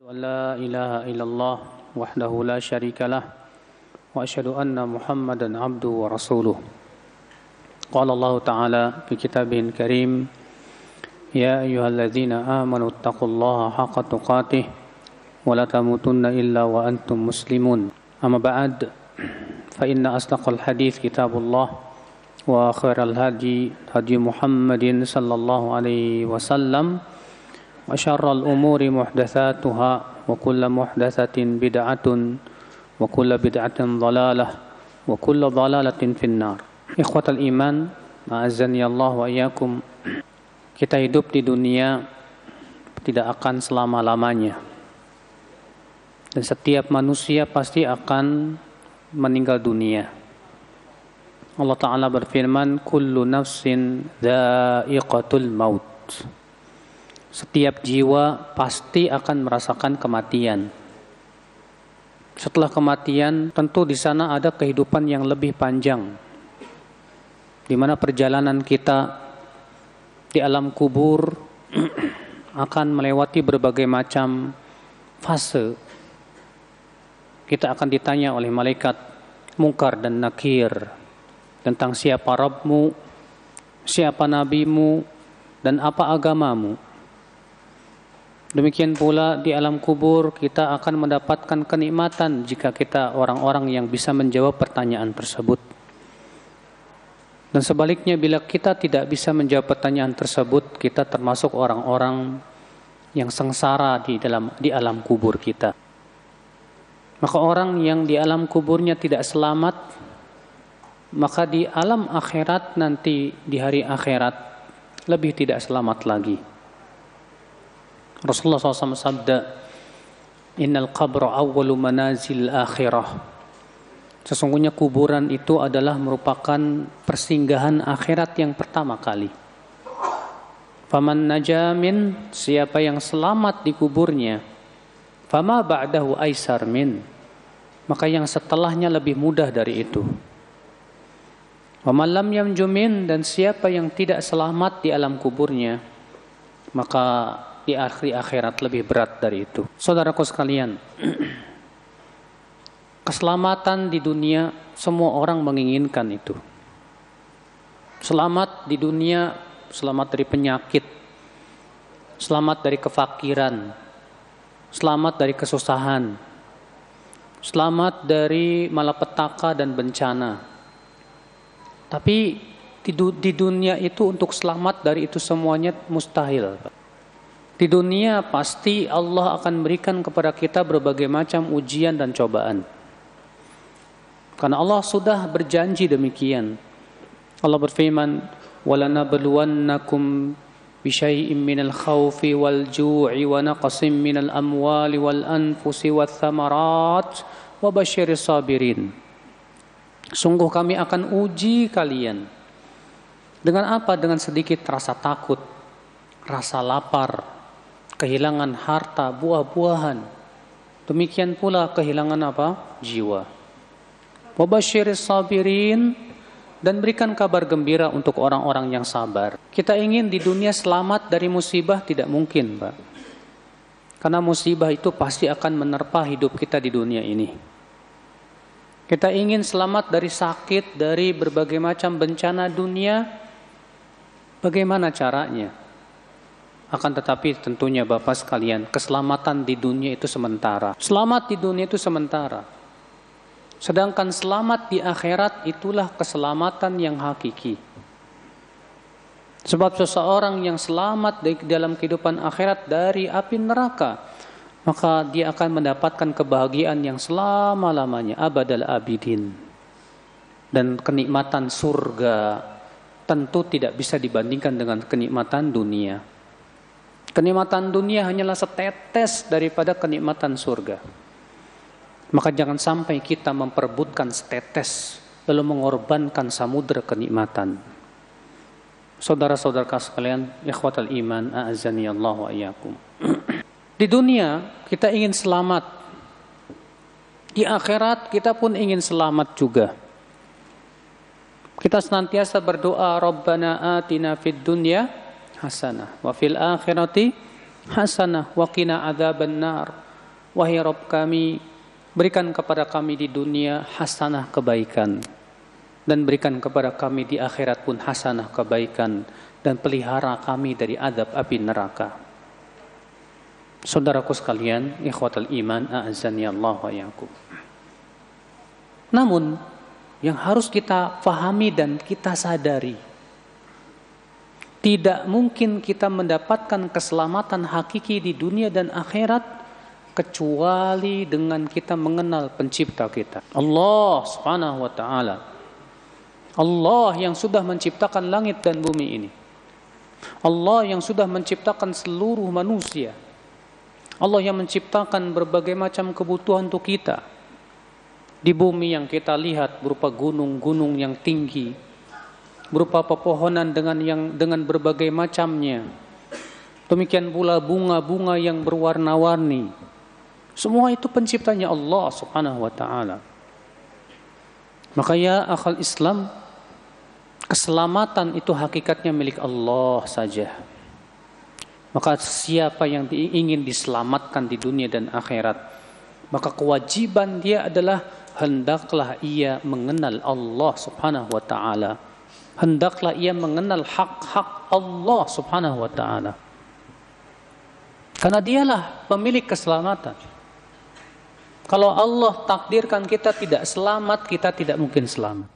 لا إله إلا الله وحده لا شريك له وأشهد أن محمدا عبده ورسوله قال الله تعالى في كتابه الكريم يا أيها الذين آمنوا اتقوا الله حق تقاته ولا تموتن إلا وأنتم مسلمون أما بعد فإن أصدق الحديث كتاب الله وخير الهدي هدي محمد صلى الله عليه وسلم وشر الأمور محدثاتها وكل محدثة بدعة وكل بدعة ضلالة وكل ضلالة في النار إخوة الإيمان أعزني الله وإياكم kita hidup di dunia tidak akan selama-lamanya dan setiap manusia pasti akan meninggal dunia Allah Ta'ala berfirman kullu nafsin dha'iqatul maut setiap jiwa pasti akan merasakan kematian. Setelah kematian, tentu di sana ada kehidupan yang lebih panjang, di mana perjalanan kita di alam kubur akan melewati berbagai macam fase. Kita akan ditanya oleh malaikat mungkar dan nakir tentang siapa Rabbmu, siapa nabimu, dan apa agamamu. Demikian pula di alam kubur kita akan mendapatkan kenikmatan jika kita orang-orang yang bisa menjawab pertanyaan tersebut. Dan sebaliknya bila kita tidak bisa menjawab pertanyaan tersebut, kita termasuk orang-orang yang sengsara di dalam di alam kubur kita. Maka orang yang di alam kuburnya tidak selamat, maka di alam akhirat nanti di hari akhirat lebih tidak selamat lagi. Rasulullah SAW sabda, Innal qabra awwalu manazil akhirah. Sesungguhnya kuburan itu adalah merupakan persinggahan akhirat yang pertama kali. Faman najamin, siapa yang selamat di kuburnya, fama ba'dahu aisar min. Maka yang setelahnya lebih mudah dari itu. Waman lam yamjumin dan siapa yang tidak selamat di alam kuburnya, maka di akhir akhirat lebih berat dari itu. Saudaraku sekalian, keselamatan di dunia semua orang menginginkan itu. Selamat di dunia, selamat dari penyakit, selamat dari kefakiran, selamat dari kesusahan, selamat dari malapetaka dan bencana. Tapi di, dunia itu untuk selamat dari itu semuanya mustahil. Di dunia pasti Allah akan berikan kepada kita berbagai macam ujian dan cobaan. Karena Allah sudah berjanji demikian. Allah berfirman, وَلَنَبْلُوَنَّكُمْ بِشَيْءٍ مِّنَ الْخَوْفِ وَالْجُوعِ وَنَقَصٍ مِّنَ الْأَمْوَالِ وَالْأَنفُسِ وَالثَّمَرَاتِ وَبَشِّرِ الصَّابِرِينَ Sungguh kami akan uji kalian. Dengan apa? Dengan sedikit rasa takut, rasa lapar, kehilangan harta, buah-buahan. Demikian pula kehilangan apa? Jiwa. Wabashiris sabirin dan berikan kabar gembira untuk orang-orang yang sabar. Kita ingin di dunia selamat dari musibah tidak mungkin, Pak. Karena musibah itu pasti akan menerpa hidup kita di dunia ini. Kita ingin selamat dari sakit, dari berbagai macam bencana dunia. Bagaimana caranya? Akan tetapi tentunya Bapak sekalian, keselamatan di dunia itu sementara. Selamat di dunia itu sementara. Sedangkan selamat di akhirat itulah keselamatan yang hakiki. Sebab seseorang yang selamat di dalam kehidupan akhirat dari api neraka, maka dia akan mendapatkan kebahagiaan yang selama-lamanya, abadal abidin. Dan kenikmatan surga tentu tidak bisa dibandingkan dengan kenikmatan dunia. Kenikmatan dunia hanyalah setetes daripada kenikmatan surga. Maka jangan sampai kita memperebutkan setetes lalu mengorbankan samudera kenikmatan. Saudara-saudara sekalian, ikhwatal iman, a'azani Allah wa iyyakum. Di dunia kita ingin selamat. Di akhirat kita pun ingin selamat juga. Kita senantiasa berdoa, Rabbana atina fid dunya hasanah. Wa fil akhirati hasanah. Wa qina adzaban nar. Wahai Rabb kami, berikan kepada kami di dunia hasanah kebaikan. Dan berikan kepada kami di akhirat pun hasanah kebaikan. Dan pelihara kami dari adab api neraka. Saudaraku sekalian, ikhwatal iman, a'azani Allah wa yakum. Namun, yang harus kita fahami dan kita sadari, tidak mungkin kita mendapatkan keselamatan hakiki di dunia dan akhirat kecuali dengan kita mengenal pencipta kita. Allah Subhanahu wa taala. Allah yang sudah menciptakan langit dan bumi ini. Allah yang sudah menciptakan seluruh manusia. Allah yang menciptakan berbagai macam kebutuhan untuk kita. Di bumi yang kita lihat berupa gunung-gunung yang tinggi, berupa pepohonan dengan yang dengan berbagai macamnya. Demikian pula bunga-bunga yang berwarna-warni. Semua itu penciptanya Allah Subhanahu wa taala. Maka ya akal Islam, keselamatan itu hakikatnya milik Allah saja. Maka siapa yang ingin diselamatkan di dunia dan akhirat, maka kewajiban dia adalah hendaklah ia mengenal Allah Subhanahu wa taala. Hendaklah ia mengenal hak-hak Allah Subhanahu wa taala. Karena dialah pemilik keselamatan. Kalau Allah takdirkan kita tidak selamat, kita tidak mungkin selamat.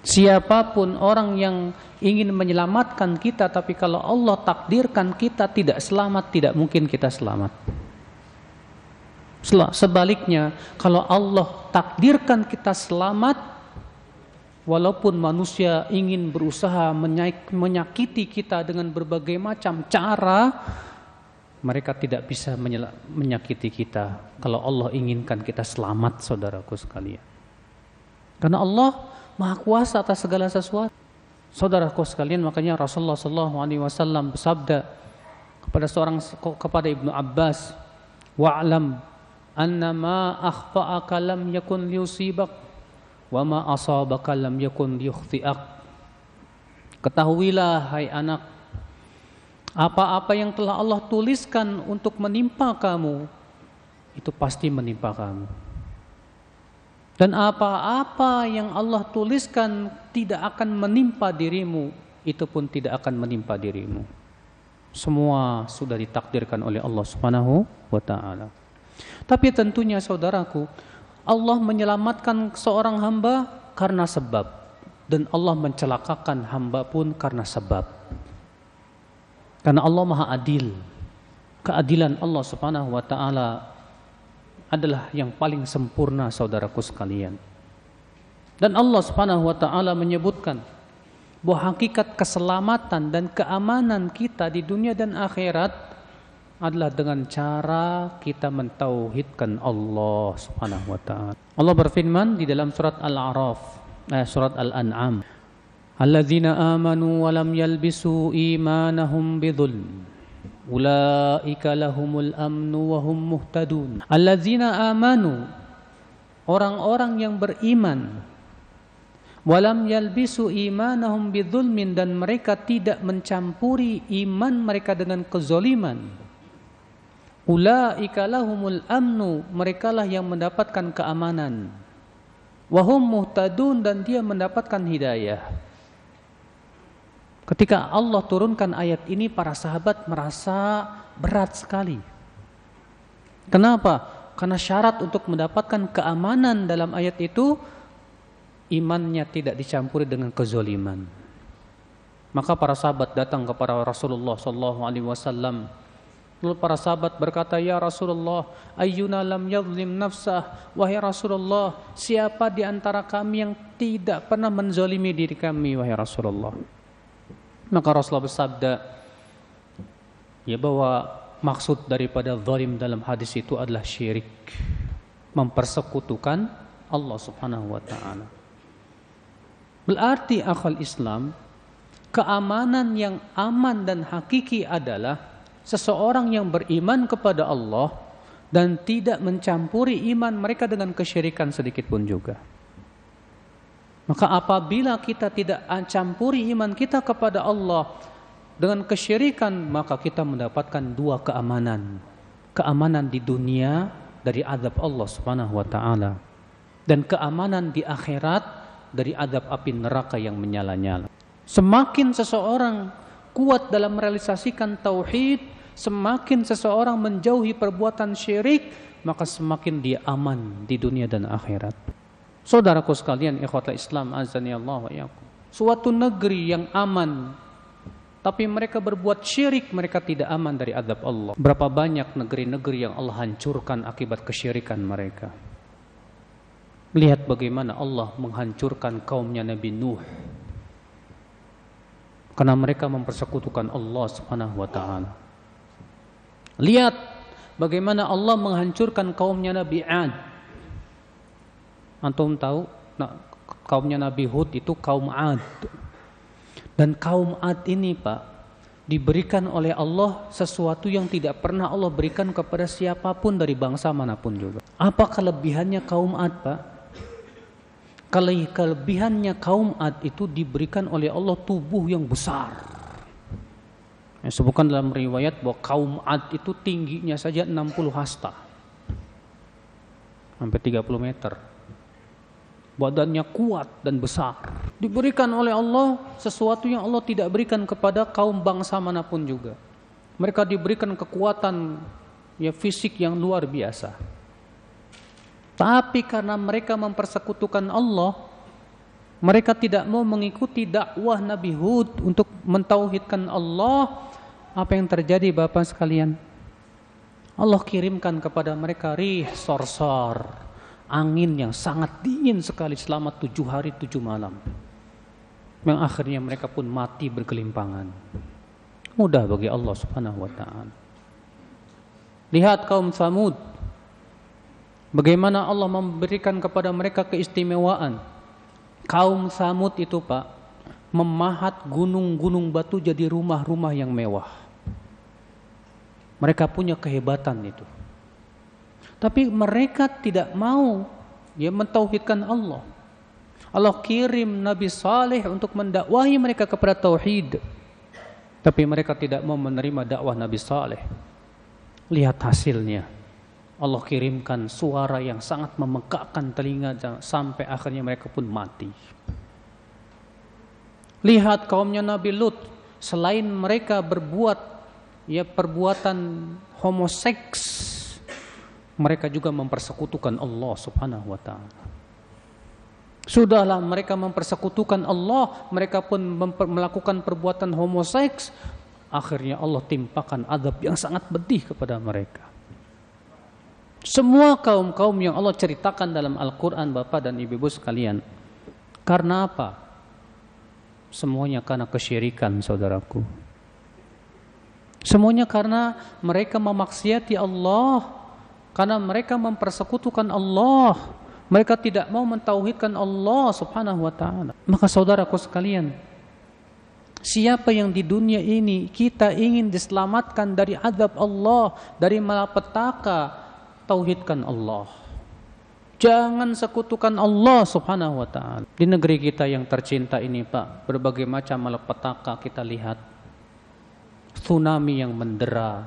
Siapa pun orang yang ingin menyelamatkan kita, tapi kalau Allah takdirkan kita tidak selamat, tidak mungkin kita selamat. Sebaliknya, kalau Allah takdirkan kita selamat, walaupun manusia ingin berusaha menyakiti kita dengan berbagai macam cara, mereka tidak bisa menyakiti kita kalau Allah inginkan kita selamat saudaraku sekalian. Karena Allah Maha Kuasa atas segala sesuatu. Saudaraku sekalian, makanya Rasulullah sallallahu alaihi wasallam bersabda kepada seorang kepada Ibnu Abbas, "Wa'lam anna ma akhfa'aka lam yakun liyusibak wa ma asabaka lam yakun liyukhti'ak." Ketahuilah hai anak apa-apa yang telah Allah tuliskan untuk menimpa kamu, itu pasti menimpa kamu. Dan apa-apa yang Allah tuliskan tidak akan menimpa dirimu, itu pun tidak akan menimpa dirimu. Semua sudah ditakdirkan oleh Allah Subhanahu wa taala. Tapi tentunya saudaraku, Allah menyelamatkan seorang hamba karena sebab dan Allah mencelakakan hamba pun karena sebab. Karena Allah Maha Adil. Keadilan Allah Subhanahu wa taala adalah yang paling sempurna saudaraku sekalian. Dan Allah Subhanahu wa taala menyebutkan bahwa hakikat keselamatan dan keamanan kita di dunia dan akhirat adalah dengan cara kita mentauhidkan Allah Subhanahu wa taala. Allah berfirman di dalam surat Al-A'raf, eh, surat Al-An'am, Alladzina amanu wa lam yalbisu imanahum ulaika lahumul amnu wa hum muhtadun. Alladzina amanu orang-orang yang beriman walam yalbisu imanahum bidzulmin dan mereka tidak mencampuri iman mereka dengan kezoliman. Ulaika lahumul amnu merekalah yang mendapatkan keamanan. Wahum muhtadun dan dia mendapatkan hidayah. Ketika Allah turunkan ayat ini para sahabat merasa berat sekali. Kenapa? Karena syarat untuk mendapatkan keamanan dalam ayat itu imannya tidak dicampuri dengan kezoliman. Maka para sahabat datang kepada Rasulullah sallallahu alaihi wasallam. Lalu para sahabat berkata, "Ya Rasulullah, ayyuna lam yadhlim nafsah?" Wahai Rasulullah, siapa di antara kami yang tidak pernah menzolimi diri kami, wahai Rasulullah? Maka Rasulullah bersabda ya bahwa maksud daripada zalim dalam hadis itu adalah syirik, mempersekutukan Allah Subhanahu wa taala. Berarti akal Islam keamanan yang aman dan hakiki adalah seseorang yang beriman kepada Allah dan tidak mencampuri iman mereka dengan kesyirikan sedikit pun juga. Maka apabila kita tidak campuri iman kita kepada Allah dengan kesyirikan, maka kita mendapatkan dua keamanan. keamanan di dunia dari adab Allah Subhanahu wa taala dan keamanan di akhirat dari adab api neraka yang menyala-nyala. Semakin seseorang kuat dalam merealisasikan tauhid, semakin seseorang menjauhi perbuatan syirik, maka semakin dia aman di dunia dan akhirat. Saudaraku sekalian, ikhwatul Islam azani Allah wa Suatu negeri yang aman tapi mereka berbuat syirik, mereka tidak aman dari adab Allah. Berapa banyak negeri-negeri yang Allah hancurkan akibat kesyirikan mereka. Lihat bagaimana Allah menghancurkan kaumnya Nabi Nuh. Karena mereka mempersekutukan Allah Subhanahu wa taala. Lihat bagaimana Allah menghancurkan kaumnya Nabi Ad. Antum tahu? Nah, kaumnya Nabi Hud itu kaum Ad. Dan kaum Ad ini Pak diberikan oleh Allah sesuatu yang tidak pernah Allah berikan kepada siapa pun dari bangsa mana pun juga. Apa kelebihannya kaum Ad Pak? Kelebihannya kaum Ad itu diberikan oleh Allah tubuh yang besar. Yang sebutkan dalam riwayat bahwa kaum Ad itu tingginya saja 60 hasta. Sampai 30 meter badannya kuat dan besar. Diberikan oleh Allah sesuatu yang Allah tidak berikan kepada kaum bangsa mana pun juga. Mereka diberikan kekuatan ya fisik yang luar biasa. Tapi karena mereka mempersekutukan Allah, mereka tidak mau mengikuti dakwah Nabi Hud untuk mentauhidkan Allah. Apa yang terjadi Bapak sekalian? Allah kirimkan kepada mereka rih sorsor angin yang sangat dingin sekali selama tujuh hari tujuh malam. Yang akhirnya mereka pun mati berkelimpangan. Mudah bagi Allah subhanahu wa ta'ala. Lihat kaum Samud. Bagaimana Allah memberikan kepada mereka keistimewaan. Kaum Samud itu pak. Memahat gunung-gunung batu jadi rumah-rumah yang mewah. Mereka punya kehebatan itu. Tapi mereka tidak mau ya mentauhidkan Allah. Allah kirim Nabi Saleh untuk mendakwahi mereka kepada tauhid. Tapi mereka tidak mau menerima dakwah Nabi Saleh. Lihat hasilnya. Allah kirimkan suara yang sangat memekakkan telinga sampai akhirnya mereka pun mati. Lihat kaumnya Nabi Lut, selain mereka berbuat ya perbuatan homoseks mereka juga mempersekutukan Allah Subhanahu wa taala. Sudahlah mereka mempersekutukan Allah, mereka pun melakukan perbuatan homoseks, akhirnya Allah timpakan adab yang sangat pedih kepada mereka. Semua kaum-kaum yang Allah ceritakan dalam Al-Quran Bapak dan Ibu-Ibu sekalian. Karena apa? Semuanya karena kesyirikan saudaraku. Semuanya karena mereka memaksiati Allah karena mereka mempersekutukan Allah. Mereka tidak mau mentauhidkan Allah subhanahu wa ta'ala. Maka saudaraku sekalian, siapa yang di dunia ini kita ingin diselamatkan dari azab Allah, dari malapetaka, tauhidkan Allah. Jangan sekutukan Allah subhanahu wa ta'ala. Di negeri kita yang tercinta ini Pak, berbagai macam malapetaka kita lihat. Tsunami yang mendera,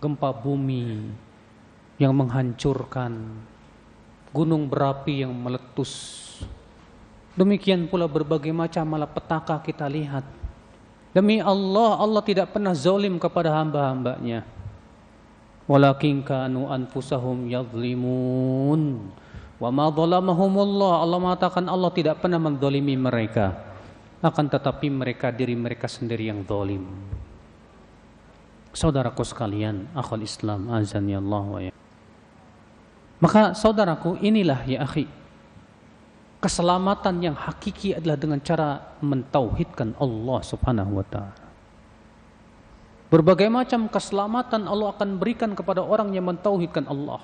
gempa bumi, yang menghancurkan, gunung berapi yang meletus. Demikian pula berbagai macam malapetaka kita lihat. Demi Allah, Allah tidak pernah zalim kepada hamba-hambanya. Walakin kanu anfusahum yadlimun. Wa ma dhalamahumullah. Allah mengatakan Allah tidak pernah mendolimi mereka. Akan tetapi mereka diri mereka sendiri yang zalim. Saudaraku sekalian, akhul Islam, azan ya Allah wa ya. Maka saudaraku inilah ya akhi Keselamatan yang hakiki adalah dengan cara mentauhidkan Allah subhanahu wa ta'ala Berbagai macam keselamatan Allah akan berikan kepada orang yang mentauhidkan Allah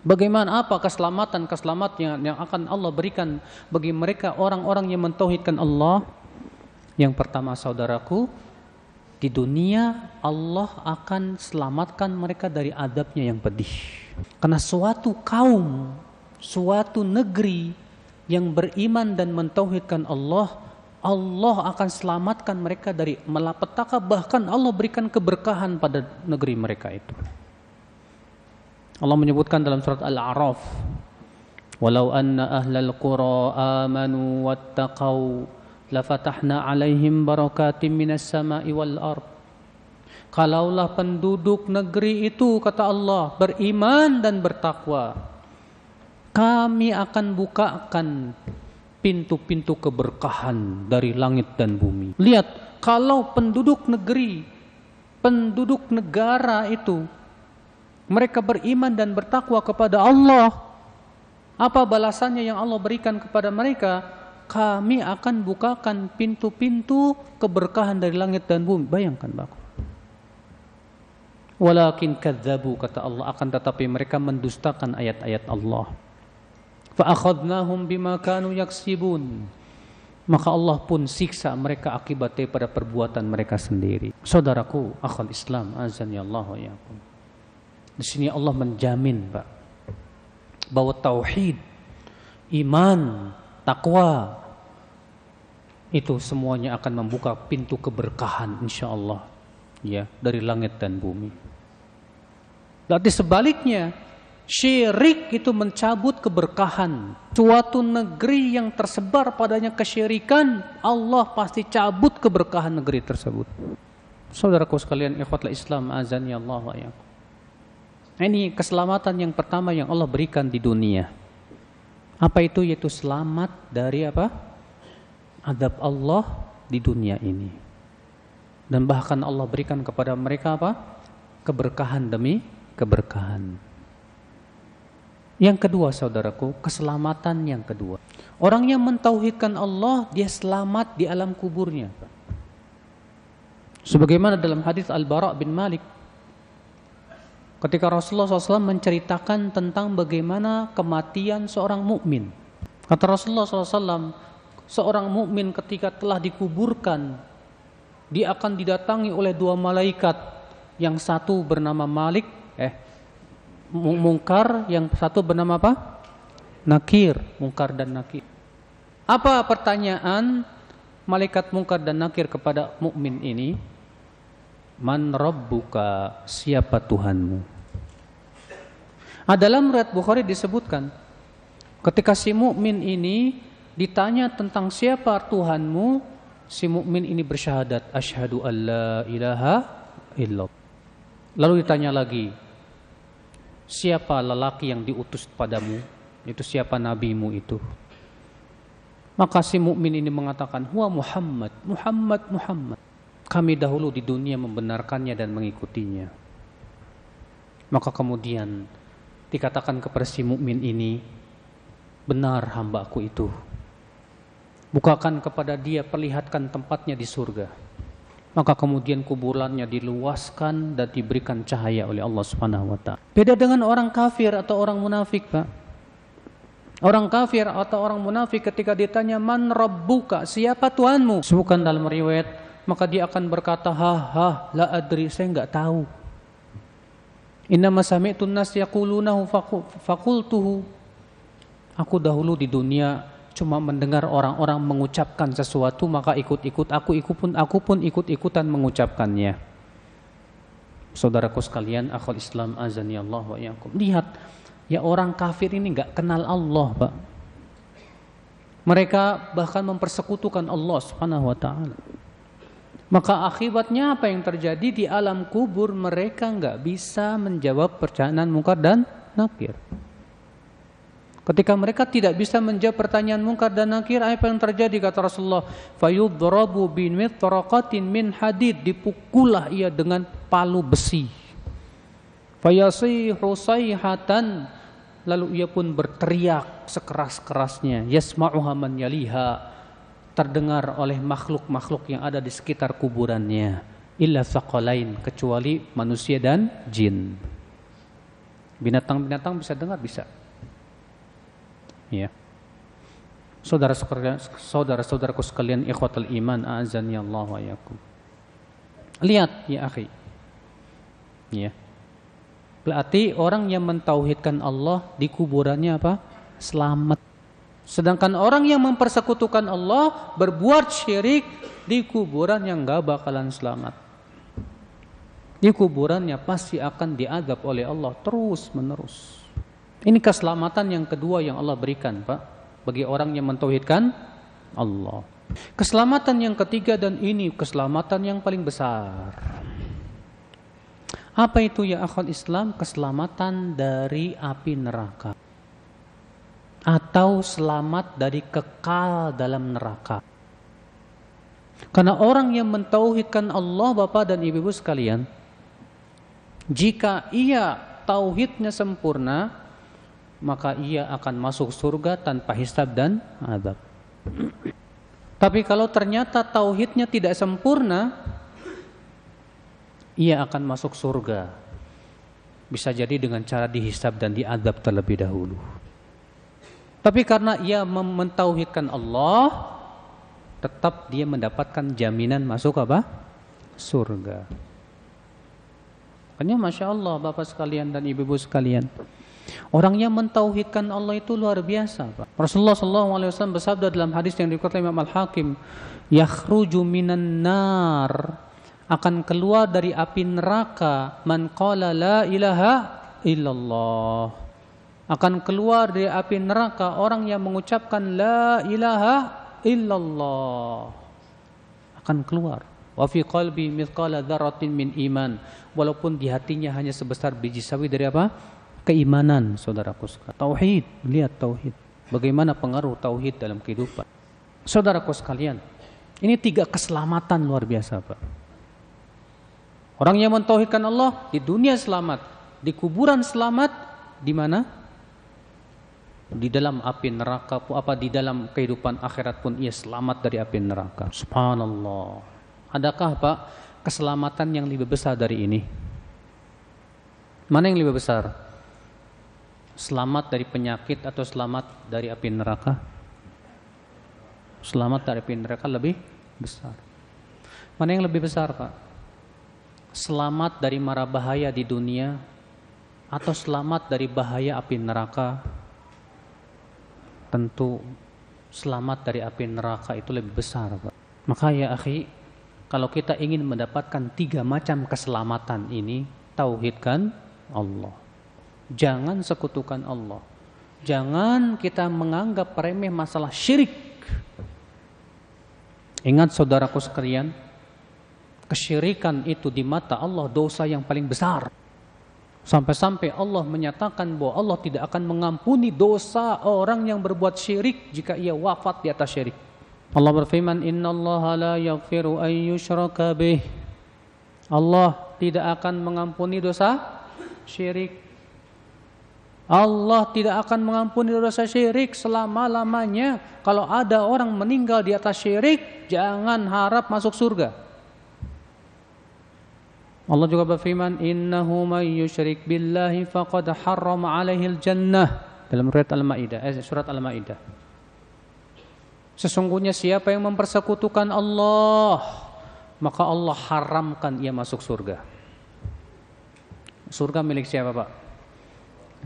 Bagaimana apa keselamatan-keselamatan yang akan Allah berikan bagi mereka orang-orang yang mentauhidkan Allah? Yang pertama saudaraku, di dunia Allah akan selamatkan mereka dari adabnya yang pedih. Karena suatu kaum, suatu negeri yang beriman dan mentauhidkan Allah, Allah akan selamatkan mereka dari malapetaka bahkan Allah berikan keberkahan pada negeri mereka itu. Allah menyebutkan dalam surat Al-A'raf, "Walau anna ahlal qura amanu wattaqau lafatahna 'alaihim barakatim minas sama'i wal ard." Kalaulah penduduk negeri itu kata Allah beriman dan bertakwa, kami akan bukakan pintu-pintu keberkahan dari langit dan bumi. Lihat, kalau penduduk negeri, penduduk negara itu mereka beriman dan bertakwa kepada Allah, apa balasannya yang Allah berikan kepada mereka? Kami akan bukakan pintu-pintu keberkahan dari langit dan bumi. Bayangkan, Bapak. Walakin kadzabu kata Allah akan tetapi mereka mendustakan ayat-ayat Allah. Fa'akhadnahum bima kanu yaksibun. Maka Allah pun siksa mereka akibat daripada perbuatan mereka sendiri. Saudaraku, akhal Islam, azan ya Allah wa Di sini Allah menjamin, Pak, bahwa tauhid, iman, takwa itu semuanya akan membuka pintu keberkahan insya Allah ya dari langit dan bumi. Berarti sebaliknya Syirik itu mencabut keberkahan. Suatu negeri yang tersebar padanya kesyirikan, Allah pasti cabut keberkahan negeri tersebut. Saudaraku sekalian, ikhwatlah Islam, azan ya Allah wa. Ini keselamatan yang pertama yang Allah berikan di dunia. Apa itu? Yaitu selamat dari apa? Adab Allah di dunia ini. Dan bahkan Allah berikan kepada mereka apa? Keberkahan demi keberkahan. Yang kedua saudaraku, keselamatan yang kedua. Orang yang mentauhidkan Allah, dia selamat di alam kuburnya. Sebagaimana dalam hadis Al-Bara' bin Malik. Ketika Rasulullah SAW menceritakan tentang bagaimana kematian seorang mukmin. Kata Rasulullah SAW, seorang mukmin ketika telah dikuburkan, dia akan didatangi oleh dua malaikat. Yang satu bernama Malik, eh mungkar, yang satu bernama apa? Nakir, mungkar dan nakir. Apa pertanyaan malaikat mungkar dan nakir kepada mukmin ini? Man rabbuka? Siapa Tuhanmu? Nah, dalam riwayat Bukhari disebutkan ketika si mukmin ini ditanya tentang siapa Tuhanmu, si mukmin ini bersyahadat asyhadu alla ilaha illallah. Lalu ditanya lagi, siapa lelaki yang diutus padamu? Itu siapa nabimu itu? Maka si mukmin ini mengatakan huwa Muhammad Muhammad Muhammad. Kami dahulu di dunia membenarkannya dan mengikutinya. Maka kemudian dikatakan kepada si mukmin ini benar hambaku itu. Bukakan kepada dia perlihatkan tempatnya di surga maka kemudian kuburannya diluaskan dan diberikan cahaya oleh Allah Subhanahu wa taala. Beda dengan orang kafir atau orang munafik, Pak. Orang kafir atau orang munafik ketika ditanya man rabbuka, siapa Tuhanmu? Sebutkan dalam riwayat, maka dia akan berkata, "Ha ha, la adri, saya enggak tahu." Inna masami'tu nas yaqulunahu faqultuhu. Aku dahulu di dunia cuma mendengar orang-orang mengucapkan sesuatu maka ikut-ikut aku ikut pun aku pun ikut-ikutan mengucapkannya. Saudaraku sekalian, akhul Islam azani Allah wa yakum. Lihat, ya orang kafir ini nggak kenal Allah, Pak. Mereka bahkan mempersekutukan Allah Subhanahu wa taala. Maka akibatnya apa yang terjadi di alam kubur mereka nggak bisa menjawab percayaan mungkar dan nakir. Ketika mereka tidak bisa menjawab pertanyaan mungkar dan nakir, apa yang terjadi kata Rasulullah? Fayudrabu bin mitraqatin min hadid, dipukullah ia dengan palu besi. Fayasihu sayhatan, lalu ia pun berteriak sekeras-kerasnya. Yasma'uha man yaliha, terdengar oleh makhluk-makhluk yang ada di sekitar kuburannya. Illa thaqalain, kecuali manusia dan jin. Binatang-binatang bisa dengar, bisa. Ya. Saudara-saudara saudara-saudaraku sekalian ikhwatul iman azan ya Allah wa yakum. Lihat ya akhi. Ya. Berarti orang yang mentauhidkan Allah di kuburannya apa? Selamat. Sedangkan orang yang mempersekutukan Allah berbuat syirik di kuburan yang gak bakalan selamat. Di kuburannya pasti akan diadab oleh Allah terus menerus. Ini keselamatan yang kedua yang Allah berikan, Pak, bagi orang yang mentauhidkan Allah. Keselamatan yang ketiga dan ini keselamatan yang paling besar. Apa itu ya akhwat Islam? Keselamatan dari api neraka atau selamat dari kekal dalam neraka. Karena orang yang mentauhidkan Allah Bapak dan Ibu-ibu sekalian, jika ia tauhidnya sempurna, maka ia akan masuk surga tanpa hisab dan adab. Tapi kalau ternyata tauhidnya tidak sempurna, ia akan masuk surga. Bisa jadi dengan cara dihisab dan diadab terlebih dahulu. Tapi karena ia mentauhidkan Allah, tetap dia mendapatkan jaminan masuk apa? Surga. Makanya Masya Allah Bapak sekalian dan Ibu-Ibu sekalian. Orang yang mentauhidkan Allah itu luar biasa Pak. Rasulullah SAW bersabda dalam hadis yang dikutip Imam Al-Hakim. Yakhruju minan nar. Akan keluar dari api neraka. Man qala la ilaha illallah akan keluar dari api neraka orang yang mengucapkan la ilaha illallah akan keluar wa fi qalbi mithqala dzarratin min iman walaupun di hatinya hanya sebesar biji sawi dari apa keimanan saudaraku sekalian tauhid lihat tauhid bagaimana pengaruh tauhid dalam kehidupan saudaraku sekalian ini tiga keselamatan luar biasa Pak orang yang mentauhidkan Allah di dunia selamat di kuburan selamat di mana di dalam api neraka apa di dalam kehidupan akhirat pun ia selamat dari api neraka. Subhanallah. Adakah Pak keselamatan yang lebih besar dari ini? Mana yang lebih besar? Selamat dari penyakit atau selamat dari api neraka? Selamat dari api neraka lebih besar. Mana yang lebih besar, Pak? Selamat dari mara bahaya di dunia atau selamat dari bahaya api neraka tentu selamat dari api neraka itu lebih besar Pak. Maka ya akhi, kalau kita ingin mendapatkan tiga macam keselamatan ini, tauhidkan Allah. Jangan sekutukan Allah. Jangan kita menganggap remeh masalah syirik. Ingat saudaraku sekalian, kesyirikan itu di mata Allah dosa yang paling besar. Sampai-sampai Allah menyatakan bahwa Allah tidak akan mengampuni dosa orang yang berbuat syirik jika ia wafat di atas syirik. Allah berfirman, "Inna Allah la yaghfiru an yushraka bih." Allah tidak akan mengampuni dosa syirik. Allah tidak akan mengampuni dosa syirik selama-lamanya. Kalau ada orang meninggal di atas syirik, jangan harap masuk surga. Allah juga berfirman innahu may yusyrik billahi faqad harrama alaihi jannah dalam surat Al-Maidah eh, surat Al-Maidah Sesungguhnya siapa yang mempersekutukan Allah maka Allah haramkan ia masuk surga Surga milik siapa Pak?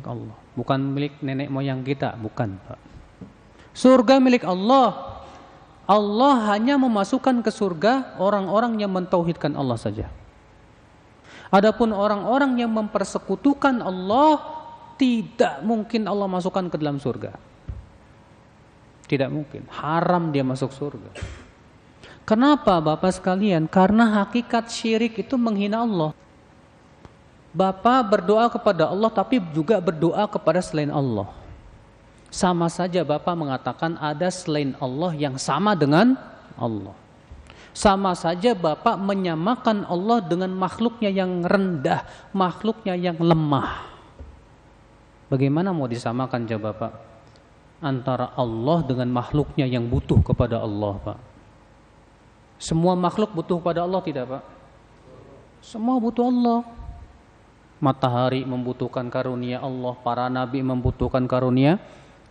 Allah bukan milik nenek moyang kita bukan Pak Surga milik Allah Allah hanya memasukkan ke surga orang-orang yang mentauhidkan Allah saja Adapun orang-orang yang mempersekutukan Allah tidak mungkin Allah masukkan ke dalam surga. Tidak mungkin, haram dia masuk surga. Kenapa Bapak sekalian? Karena hakikat syirik itu menghina Allah. Bapak berdoa kepada Allah tapi juga berdoa kepada selain Allah. Sama saja Bapak mengatakan ada selain Allah yang sama dengan Allah. Sama saja Bapak menyamakan Allah dengan makhluknya yang rendah, makhluknya yang lemah. Bagaimana mau disamakan coba Pak? Antara Allah dengan makhluknya yang butuh kepada Allah Pak. Semua makhluk butuh kepada Allah tidak Pak? Semua butuh Allah. Matahari membutuhkan karunia Allah, para nabi membutuhkan karunia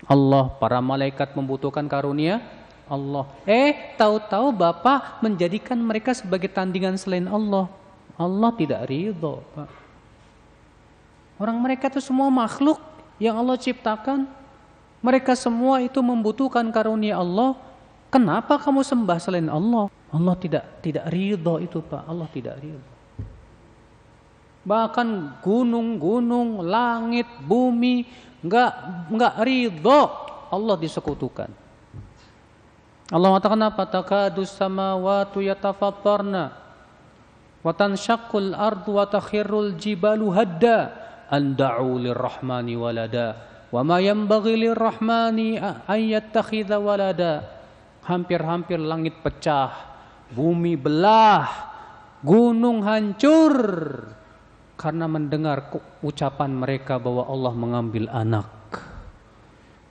Allah, para malaikat membutuhkan karunia Allah. Eh, tahu-tahu Bapak menjadikan mereka sebagai tandingan selain Allah. Allah tidak ridho, Pak. Orang mereka itu semua makhluk yang Allah ciptakan. Mereka semua itu membutuhkan karunia Allah. Kenapa kamu sembah selain Allah? Allah tidak tidak ridho itu Pak. Allah tidak ridho. Bahkan gunung-gunung, langit, bumi nggak nggak ridho Allah disekutukan. Allah mengatakan apa? Takadus samawati yatafattarna wa tanshaqqul ardu wa takhirrul jibalu hadda an da'u lirrahmani walada Wa ma yanbaghi lirrahmani an yattakhidha walada. Hampir-hampir langit pecah, bumi belah, gunung hancur karena mendengar ucapan mereka bahwa Allah mengambil anak.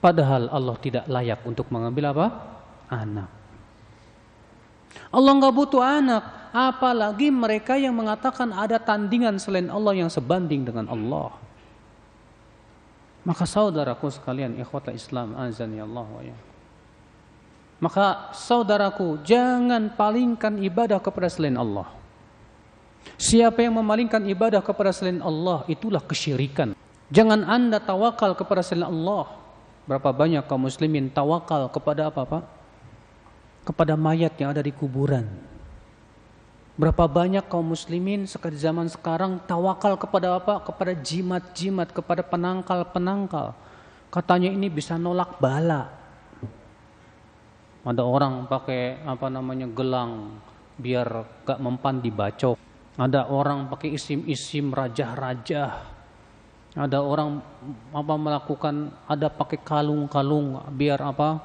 Padahal Allah tidak layak untuk mengambil apa? Anak. Allah nggak butuh anak, apalagi mereka yang mengatakan ada tandingan selain Allah yang sebanding dengan Allah. Maka saudaraku sekalian, ikhwata Islam, azan ya Allah ya. Maka saudaraku, jangan palingkan ibadah kepada selain Allah. Siapa yang memalingkan ibadah kepada selain Allah, itulah kesyirikan. Jangan anda tawakal kepada selain Allah. Berapa banyak kaum muslimin tawakal kepada apa Pak? Kepada mayat yang ada di kuburan Berapa banyak kaum muslimin sekali zaman sekarang tawakal kepada apa? Kepada jimat-jimat, kepada penangkal-penangkal. Katanya ini bisa nolak bala. Ada orang pakai apa namanya gelang biar gak mempan dibacok. Ada orang pakai isim-isim raja-raja. Ada orang apa melakukan ada pakai kalung-kalung biar apa?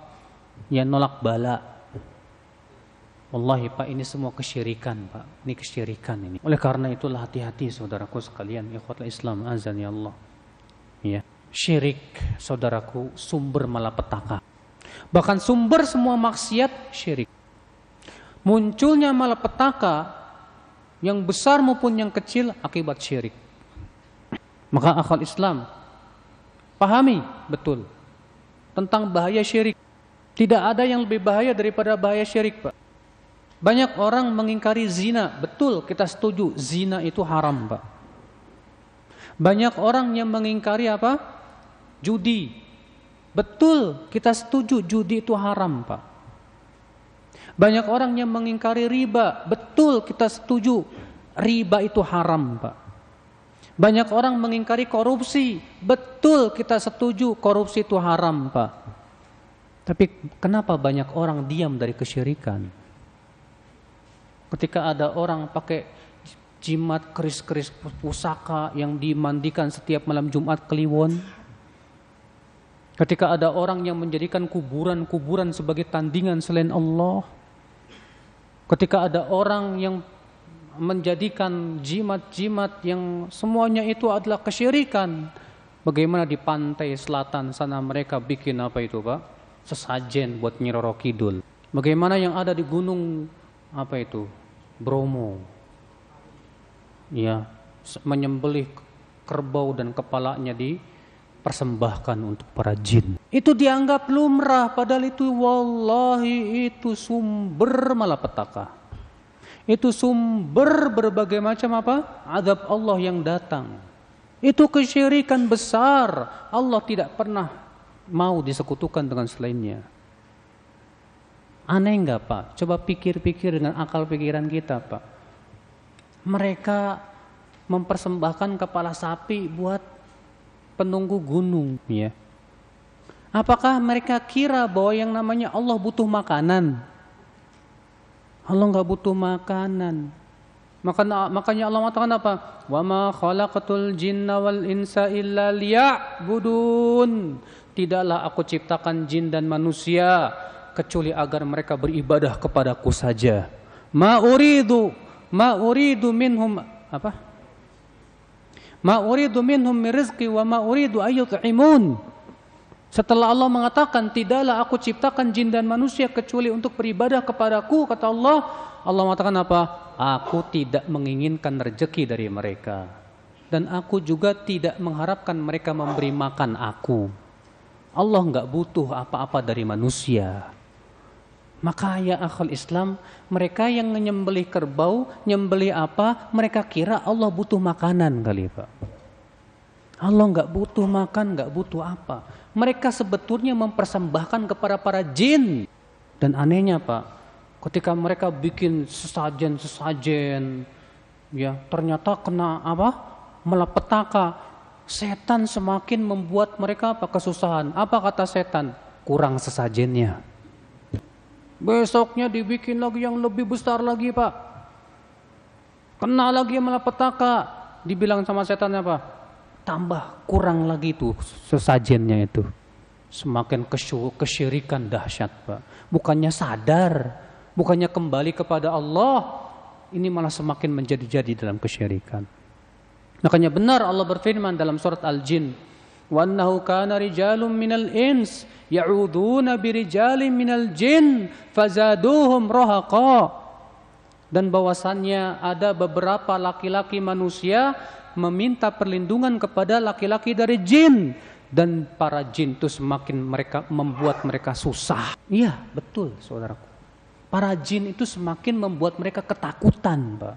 Ya nolak bala. Wallahi Pak ini semua kesyirikan Pak. Ini kesyirikan ini. Oleh karena itulah hati-hati saudaraku sekalian. Ikhwatul Islam azan ya Allah. Ya. Syirik saudaraku sumber malapetaka. Bahkan sumber semua maksiat syirik. Munculnya malapetaka yang besar maupun yang kecil akibat syirik. Maka akal Islam pahami betul tentang bahaya syirik. Tidak ada yang lebih bahaya daripada bahaya syirik, Pak. Banyak orang mengingkari zina. Betul, kita setuju zina itu haram, Pak. Banyak orang yang mengingkari apa? Judi. Betul, kita setuju judi itu haram, Pak. Banyak orang yang mengingkari riba. Betul, kita setuju riba itu haram, Pak. Banyak orang mengingkari korupsi. Betul, kita setuju korupsi itu haram, Pak. Tapi kenapa banyak orang diam dari kesyirikan? Ketika ada orang pakai jimat keris-keris pusaka yang dimandikan setiap malam Jumat Kliwon. Ketika ada orang yang menjadikan kuburan-kuburan sebagai tandingan selain Allah. Ketika ada orang yang menjadikan jimat-jimat yang semuanya itu adalah kesyirikan. Bagaimana di pantai selatan sana mereka bikin apa itu Pak? Sesajen buat Nyiroro Kidul. Bagaimana yang ada di gunung apa itu Bromo ya menyembelih kerbau dan kepalanya dipersembahkan untuk para jin. Itu dianggap lumrah padahal itu wallahi itu sumber malapetaka. Itu sumber berbagai macam apa? Adab Allah yang datang. Itu kesyirikan besar. Allah tidak pernah mau disekutukan dengan selainnya. Aneh nggak Pak? Coba pikir-pikir dengan akal pikiran kita Pak. Mereka mempersembahkan kepala sapi buat penunggu gunung ya. Apakah mereka kira bahwa yang namanya Allah butuh makanan? Allah nggak butuh makanan. Makanya, makanya Allah mengatakan apa? Wa ma khalaqatul jinna wal insa illa liya'budun. Tidaklah aku ciptakan jin dan manusia kecuali agar mereka beribadah kepadaku saja. Ma uridu ma uridu minhum apa? Ma uridu minhum min rizqi wa ma uridu ayyut'imun. Setelah Allah mengatakan tidaklah aku ciptakan jin dan manusia kecuali untuk beribadah kepadaku kata Allah Allah mengatakan apa? Aku tidak menginginkan rezeki dari mereka dan aku juga tidak mengharapkan mereka memberi makan aku. Allah nggak butuh apa-apa dari manusia. Maka ya akhul Islam, mereka yang menyembelih kerbau, nyembelih apa, mereka kira Allah butuh makanan kali Pak. Allah nggak butuh makan, nggak butuh apa. Mereka sebetulnya mempersembahkan kepada para jin. Dan anehnya Pak, ketika mereka bikin sesajen-sesajen, ya ternyata kena apa? Malapetaka. Setan semakin membuat mereka apa kesusahan. Apa kata setan? Kurang sesajennya. Besoknya dibikin lagi yang lebih besar lagi Pak. Kena lagi malapetaka. Dibilang sama setan apa? tambah kurang lagi tuh sesajennya itu. Semakin kesyirikan dahsyat Pak. Bukannya sadar, bukannya kembali kepada Allah, ini malah semakin menjadi-jadi dalam kesyirikan. Makanya benar Allah berfirman dalam surat Al-Jin, "Wa annahu kana rijalun minal ins ya'uduna birijalin minal jin fazaduhum rahaqa." Dan bahwasannya ada beberapa laki-laki manusia meminta perlindungan kepada laki-laki dari jin dan para jin itu semakin mereka membuat mereka susah. Iya, betul, saudaraku. Para jin itu semakin membuat mereka ketakutan, Pak.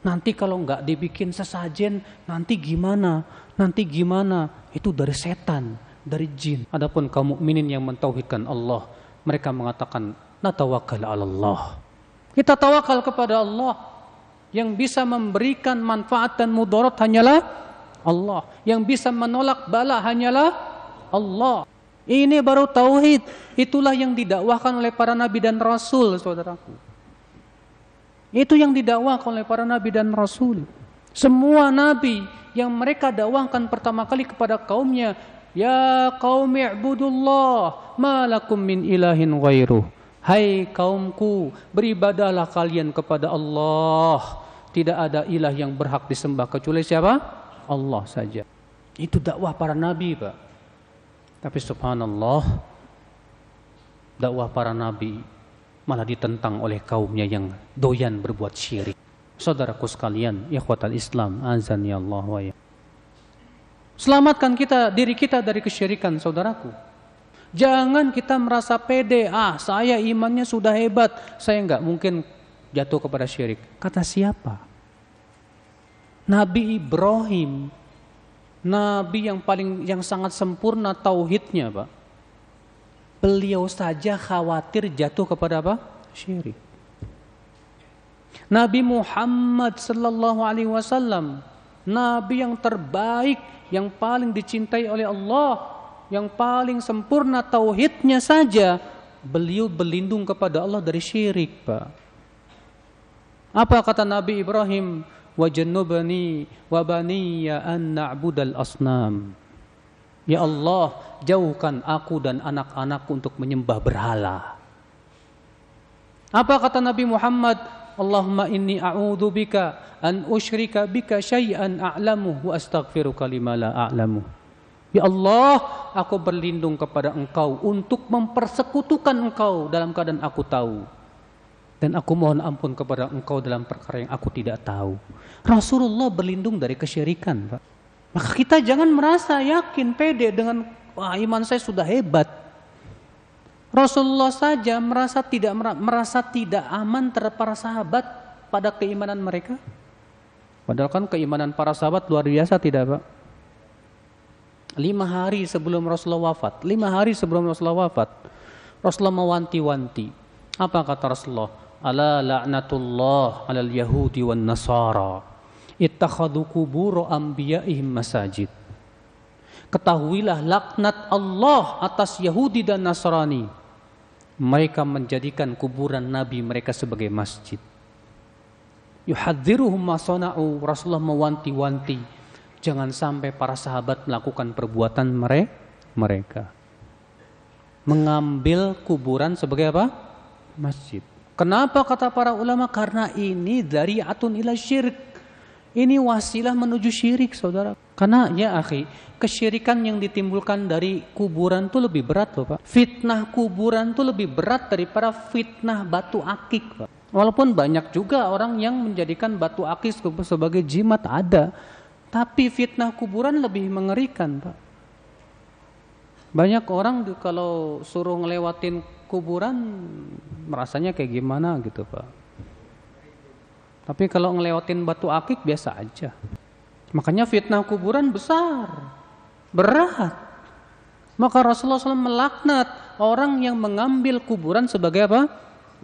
Nanti kalau nggak dibikin sesajen, nanti gimana? Nanti gimana? Itu dari setan, dari jin. Adapun kaum mukminin yang mentauhidkan Allah, mereka mengatakan, "Natawakal Allah." Kita tawakal kepada Allah. Yang bisa memberikan manfaat dan mudarat hanyalah Allah. Yang bisa menolak bala hanyalah Allah. Ini baru tauhid. Itulah yang didakwahkan oleh para nabi dan rasul, saudaraku. Itu yang didakwahkan oleh para nabi dan rasul. Semua nabi yang mereka dakwahkan pertama kali kepada kaumnya, ya qaumi ibudullah, malakum min ilahin ghairuh. Hai kaumku, beribadalah kalian kepada Allah. Tidak ada ilah yang berhak disembah kecuali siapa? Allah saja. Itu dakwah para nabi, Pak. Tapi subhanallah, dakwah para nabi malah ditentang oleh kaumnya yang doyan berbuat syirik. Saudaraku sekalian, ikhwatal Islam, azan ya Allah wa ya. Selamatkan kita diri kita dari kesyirikan, saudaraku. Jangan kita merasa pede, ah saya imannya sudah hebat, saya nggak mungkin jatuh kepada syirik. Kata siapa? Nabi Ibrahim, nabi yang paling yang sangat sempurna tauhidnya, Pak. Beliau saja khawatir jatuh kepada apa? Syirik. Nabi Muhammad sallallahu alaihi wasallam, nabi yang terbaik, yang paling dicintai oleh Allah, yang paling sempurna tauhidnya saja beliau berlindung kepada Allah dari syirik Pak. Apa kata Nabi Ibrahim? Wajannubani wa baniya an na'budal asnam. Ya Allah jauhkan aku dan anak-anakku untuk menyembah berhala. Apa kata Nabi Muhammad Allahumma inni a'udhu bika an usyrika bika syai'an a'lamu wa astaghfiruka lima la a'lamu Ya Allah, aku berlindung kepada engkau untuk mempersekutukan engkau dalam keadaan aku tahu. Dan aku mohon ampun kepada engkau dalam perkara yang aku tidak tahu. Rasulullah berlindung dari kesyirikan. Pak. Maka kita jangan merasa yakin, pede dengan Wah, iman saya sudah hebat. Rasulullah saja merasa tidak merasa tidak aman terhadap para sahabat pada keimanan mereka. Padahal kan keimanan para sahabat luar biasa tidak, Pak? Lima hari sebelum Rasulullah wafat, lima hari sebelum Rasulullah wafat, Rasulullah mewanti-wanti. Apa kata Rasulullah? Ala la'natullah alal yahudi wan nasara. Ittakhadu kuburu anbiya'ihim masajid. Ketahuilah laknat Allah atas Yahudi dan Nasrani. Mereka menjadikan kuburan Nabi mereka sebagai masjid. Yuhadziruhum masona'u. Rasulullah mewanti-wanti Jangan sampai para sahabat melakukan perbuatan mereka. Mengambil kuburan sebagai apa? Masjid. Kenapa kata para ulama? Karena ini dari atun ila syirik. Ini wasilah menuju syirik saudara. Karena ya akhi, kesyirikan yang ditimbulkan dari kuburan itu lebih berat loh Pak. Fitnah kuburan itu lebih berat daripada fitnah batu akik Pak. Walaupun banyak juga orang yang menjadikan batu akik sebagai jimat ada. Tapi fitnah kuburan lebih mengerikan, Pak. Banyak orang kalau suruh ngelewatin kuburan merasanya kayak gimana gitu, Pak. Tapi kalau ngelewatin batu akik biasa aja. Makanya fitnah kuburan besar. Berat. Maka Rasulullah SAW melaknat orang yang mengambil kuburan sebagai apa?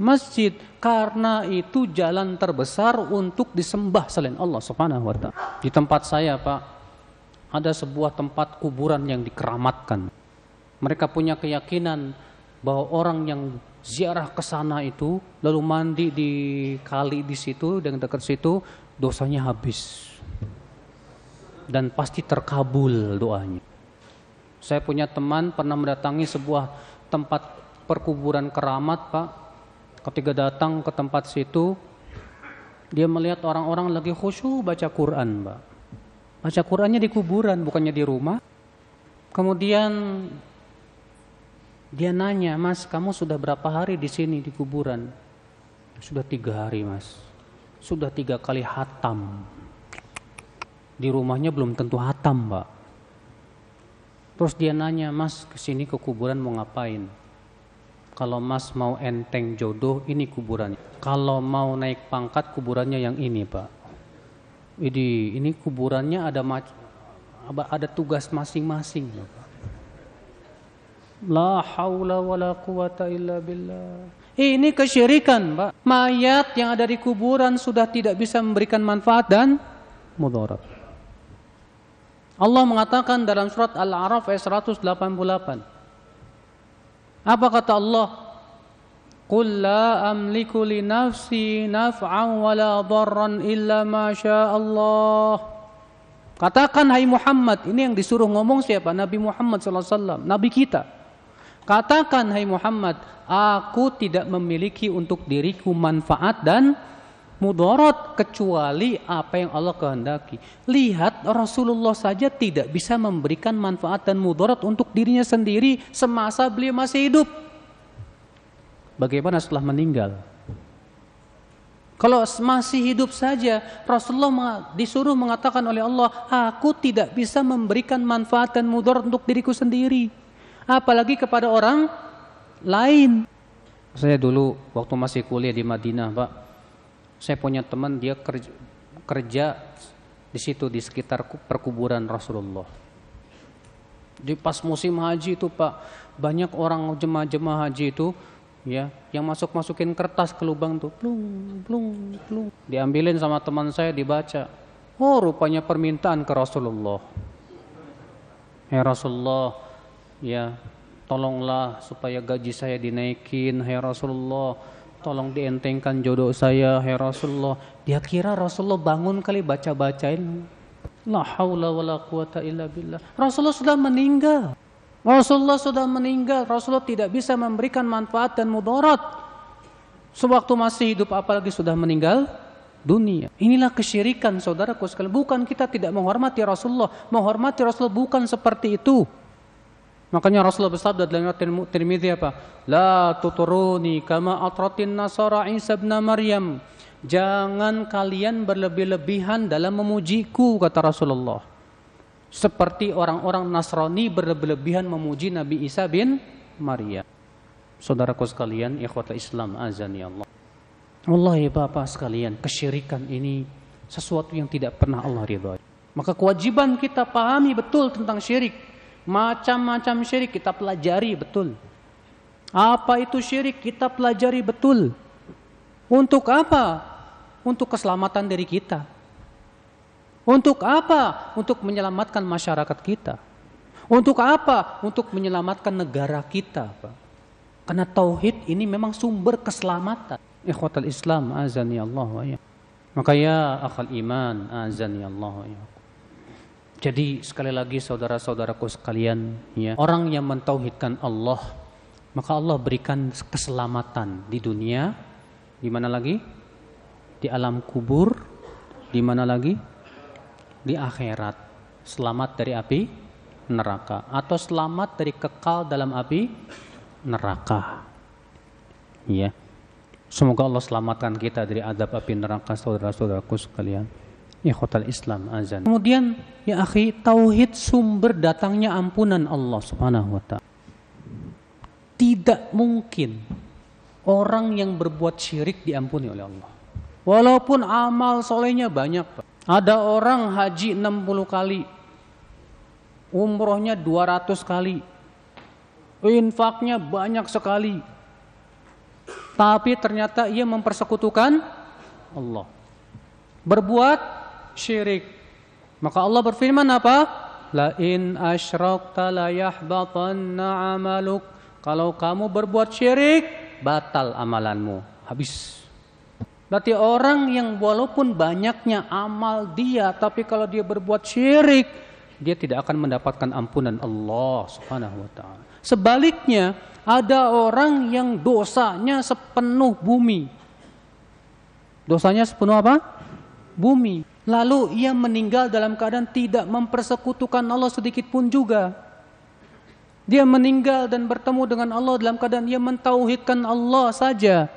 Masjid. Karena itu jalan terbesar untuk disembah selain Allah Subhanahu wa. Di tempat saya, Pak, ada sebuah tempat kuburan yang dikeramatkan. Mereka punya keyakinan bahwa orang yang ziarah ke sana itu lalu mandi di kali di situ dengan dekat situ dosanya habis dan pasti terkabul doanya. Saya punya teman pernah mendatangi sebuah tempat perkuburan keramat, Pak. Ketika datang ke tempat situ, dia melihat orang-orang lagi khusyuk baca Quran, Pak. Baca Qurannya di kuburan, bukannya di rumah. Kemudian dia nanya, Mas, kamu sudah berapa hari di sini di kuburan? Sudah tiga hari, Mas. Sudah tiga kali hatam di rumahnya belum tentu hatam, Mbak. Terus dia nanya, Mas ke sini ke kuburan mau ngapain? Kalau Mas mau enteng jodoh, ini kuburannya. Kalau mau naik pangkat, kuburannya yang ini, Pak. Ini, ini kuburannya ada ada tugas masing-masing. La haula wala quwata illa billah. Ini kesyirikan, Pak. Mayat yang ada di kuburan sudah tidak bisa memberikan manfaat dan mudarat. Allah mengatakan dalam surat Al-A'raf ayat 188. Apa kata Allah? Qul la amliku li nafsi naf'an wa la dharran illa ma Allah. Katakan hai Muhammad, ini yang disuruh ngomong siapa? Nabi Muhammad SAW, Nabi kita. Katakan hai Muhammad, aku tidak memiliki untuk diriku manfaat dan mudarat kecuali apa yang Allah kehendaki. Lihat Rasulullah saja tidak bisa memberikan manfaat dan mudarat untuk dirinya sendiri semasa beliau masih hidup. Bagaimana setelah meninggal? Kalau masih hidup saja, Rasulullah disuruh mengatakan oleh Allah, aku tidak bisa memberikan manfaat dan mudarat untuk diriku sendiri. Apalagi kepada orang lain. Saya dulu waktu masih kuliah di Madinah, Pak, saya punya teman dia kerja, kerja di situ di sekitar perkuburan Rasulullah. Di pas musim haji itu Pak, banyak orang jemaah-jemaah haji itu ya yang masuk masukin kertas ke lubang tuh plung plung plung. Diambilin sama teman saya dibaca. Oh rupanya permintaan ke Rasulullah. Ya Rasulullah ya tolonglah supaya gaji saya dinaikin. Ya Rasulullah tolong dientengkan jodoh saya ya Rasulullah dia kira Rasulullah bangun kali baca-bacain la haula wala quwata illa billah Rasulullah sudah meninggal Rasulullah sudah meninggal Rasulullah tidak bisa memberikan manfaat dan mudarat sewaktu masih hidup apalagi sudah meninggal dunia. Inilah kesyirikan saudaraku sekalian. Bukan kita tidak menghormati Rasulullah. Menghormati Rasulullah bukan seperti itu. Makanya Rasulullah bersabda dalam riwayat Tirmidzi apa? La tuturuni kama atratin nasara Isa bin Maryam. Jangan kalian berlebih-lebihan dalam memujiku kata Rasulullah. Seperti orang-orang Nasrani berlebih-lebihan memuji Nabi Isa bin Maryam. Saudaraku sekalian, ikhwata Islam azani Allah. Wallahi Bapak sekalian, kesyirikan ini sesuatu yang tidak pernah Allah ridhoi. Maka kewajiban kita pahami betul tentang syirik Macam-macam syirik kita pelajari betul. Apa itu syirik kita pelajari betul. Untuk apa? Untuk keselamatan dari kita. Untuk apa? Untuk menyelamatkan masyarakat kita. Untuk apa? Untuk menyelamatkan negara kita. Karena tauhid ini memang sumber keselamatan. Ikhwatal Islam azani Allah wa ya. Maka ya akal iman azani Allah wa ya. Jadi sekali lagi saudara-saudaraku sekalian, ya, orang yang mentauhidkan Allah, maka Allah berikan keselamatan di dunia, di mana lagi? Di alam kubur, di mana lagi? Di akhirat. Selamat dari api neraka atau selamat dari kekal dalam api neraka. Ya. Semoga Allah selamatkan kita dari adab api neraka saudara-saudaraku sekalian ikhwatal Islam azan. Kemudian ya akhi, tauhid sumber datangnya ampunan Allah Subhanahu wa taala. Tidak mungkin orang yang berbuat syirik diampuni oleh Allah. Walaupun amal solehnya banyak. Ada orang haji 60 kali. umrohnya 200 kali, infaknya banyak sekali, tapi ternyata ia mempersekutukan Allah. Berbuat syirik. Maka Allah berfirman apa? La in asyrakta la yahbatanna amaluk. Kalau kamu berbuat syirik, batal amalanmu. Habis. Berarti orang yang walaupun banyaknya amal dia, tapi kalau dia berbuat syirik, dia tidak akan mendapatkan ampunan Allah Subhanahu wa taala. Sebaliknya, ada orang yang dosanya sepenuh bumi. Dosanya sepenuh apa? Bumi. Lalu ia meninggal dalam keadaan tidak mempersekutukan Allah sedikit pun juga. Dia meninggal dan bertemu dengan Allah dalam keadaan ia mentauhidkan Allah saja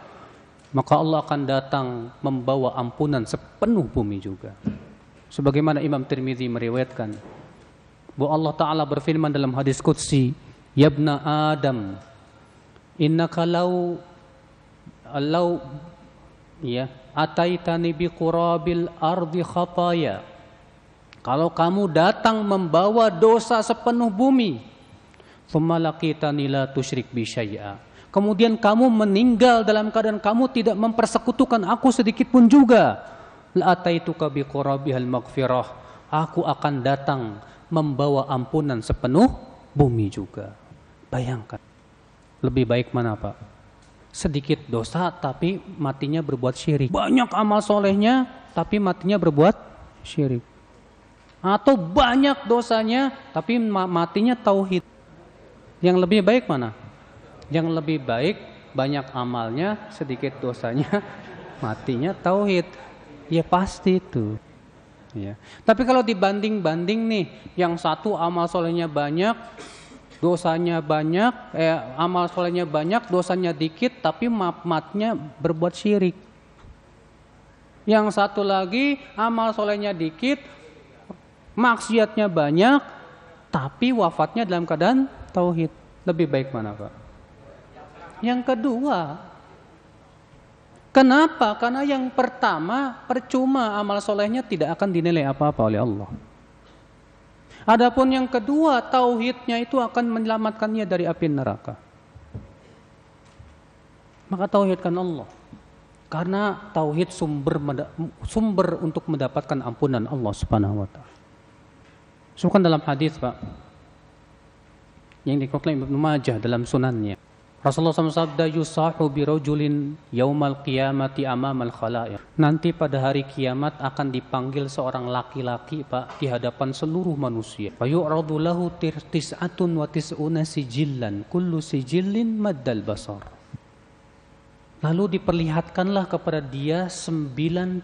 maka Allah akan datang membawa ampunan sepenuh bumi juga. Sebagaimana Imam Tirmidzi meriwayatkan bahwa Allah taala berfirman dalam hadis qudsi, "Ya ibna Adam, innaka law law ya ataitani bi qurabil ardi khataya." Kalau kamu datang membawa dosa sepenuh bumi, la tusyrik bi kemudian kamu meninggal dalam keadaan kamu tidak mempersekutukan aku sedikit pun juga. La'ataituka biqurabihal maghfirah. Aku akan datang membawa ampunan sepenuh bumi juga. Bayangkan. Lebih baik mana Pak sedikit dosa tapi matinya berbuat syirik banyak amal solehnya tapi matinya berbuat syirik atau banyak dosanya tapi matinya tauhid yang lebih baik mana yang lebih baik banyak amalnya, sedikit dosanya, matinya tauhid. Ya pasti itu. Ya. Tapi kalau dibanding-banding nih, yang satu amal solehnya banyak, dosanya banyak, eh, amal solehnya banyak, dosanya dikit, tapi matnya berbuat syirik. Yang satu lagi amal solehnya dikit, maksiatnya banyak, tapi wafatnya dalam keadaan tauhid. Lebih baik mana Pak? Yang kedua, kenapa? Karena yang pertama percuma amal solehnya tidak akan dinilai apa-apa oleh Allah. Adapun yang kedua, tauhidnya itu akan menyelamatkannya dari api neraka. Maka tauhidkan Allah. Karena tauhid sumber sumber untuk mendapatkan ampunan Allah Subhanahu wa taala. Dalam hadis, Pak. Yang dikeklaim Ibnu Majah dalam sunannya. Rasulullah SAW sabda yusahu birojulin yaumal qiyamati amamal khala'iq. Nanti pada hari kiamat akan dipanggil seorang laki-laki Pak di hadapan seluruh manusia. Fa yu'radu lahu tis'atun wa tis'una sijillan kullu sijillin maddal basar. Lalu diperlihatkanlah kepada dia 99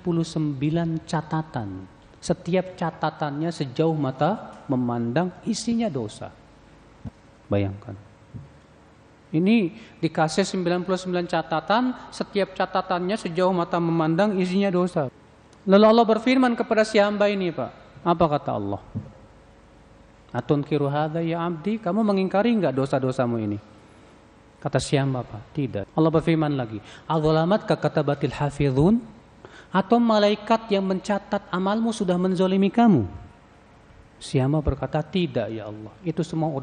catatan. Setiap catatannya sejauh mata memandang isinya dosa. Bayangkan. Ini dikasih 99 catatan, setiap catatannya sejauh mata memandang isinya dosa. Lalu Allah berfirman kepada si hamba ini, Pak. Apa kata Allah? Atun kiru hadha ya abdi, kamu mengingkari enggak dosa-dosamu ini? Kata si hamba, Pak. Tidak. Allah berfirman lagi, Adzalamat batil hafidhun atau malaikat yang mencatat amalmu sudah menzolimi kamu? Si hamba berkata, tidak ya Allah. Itu semua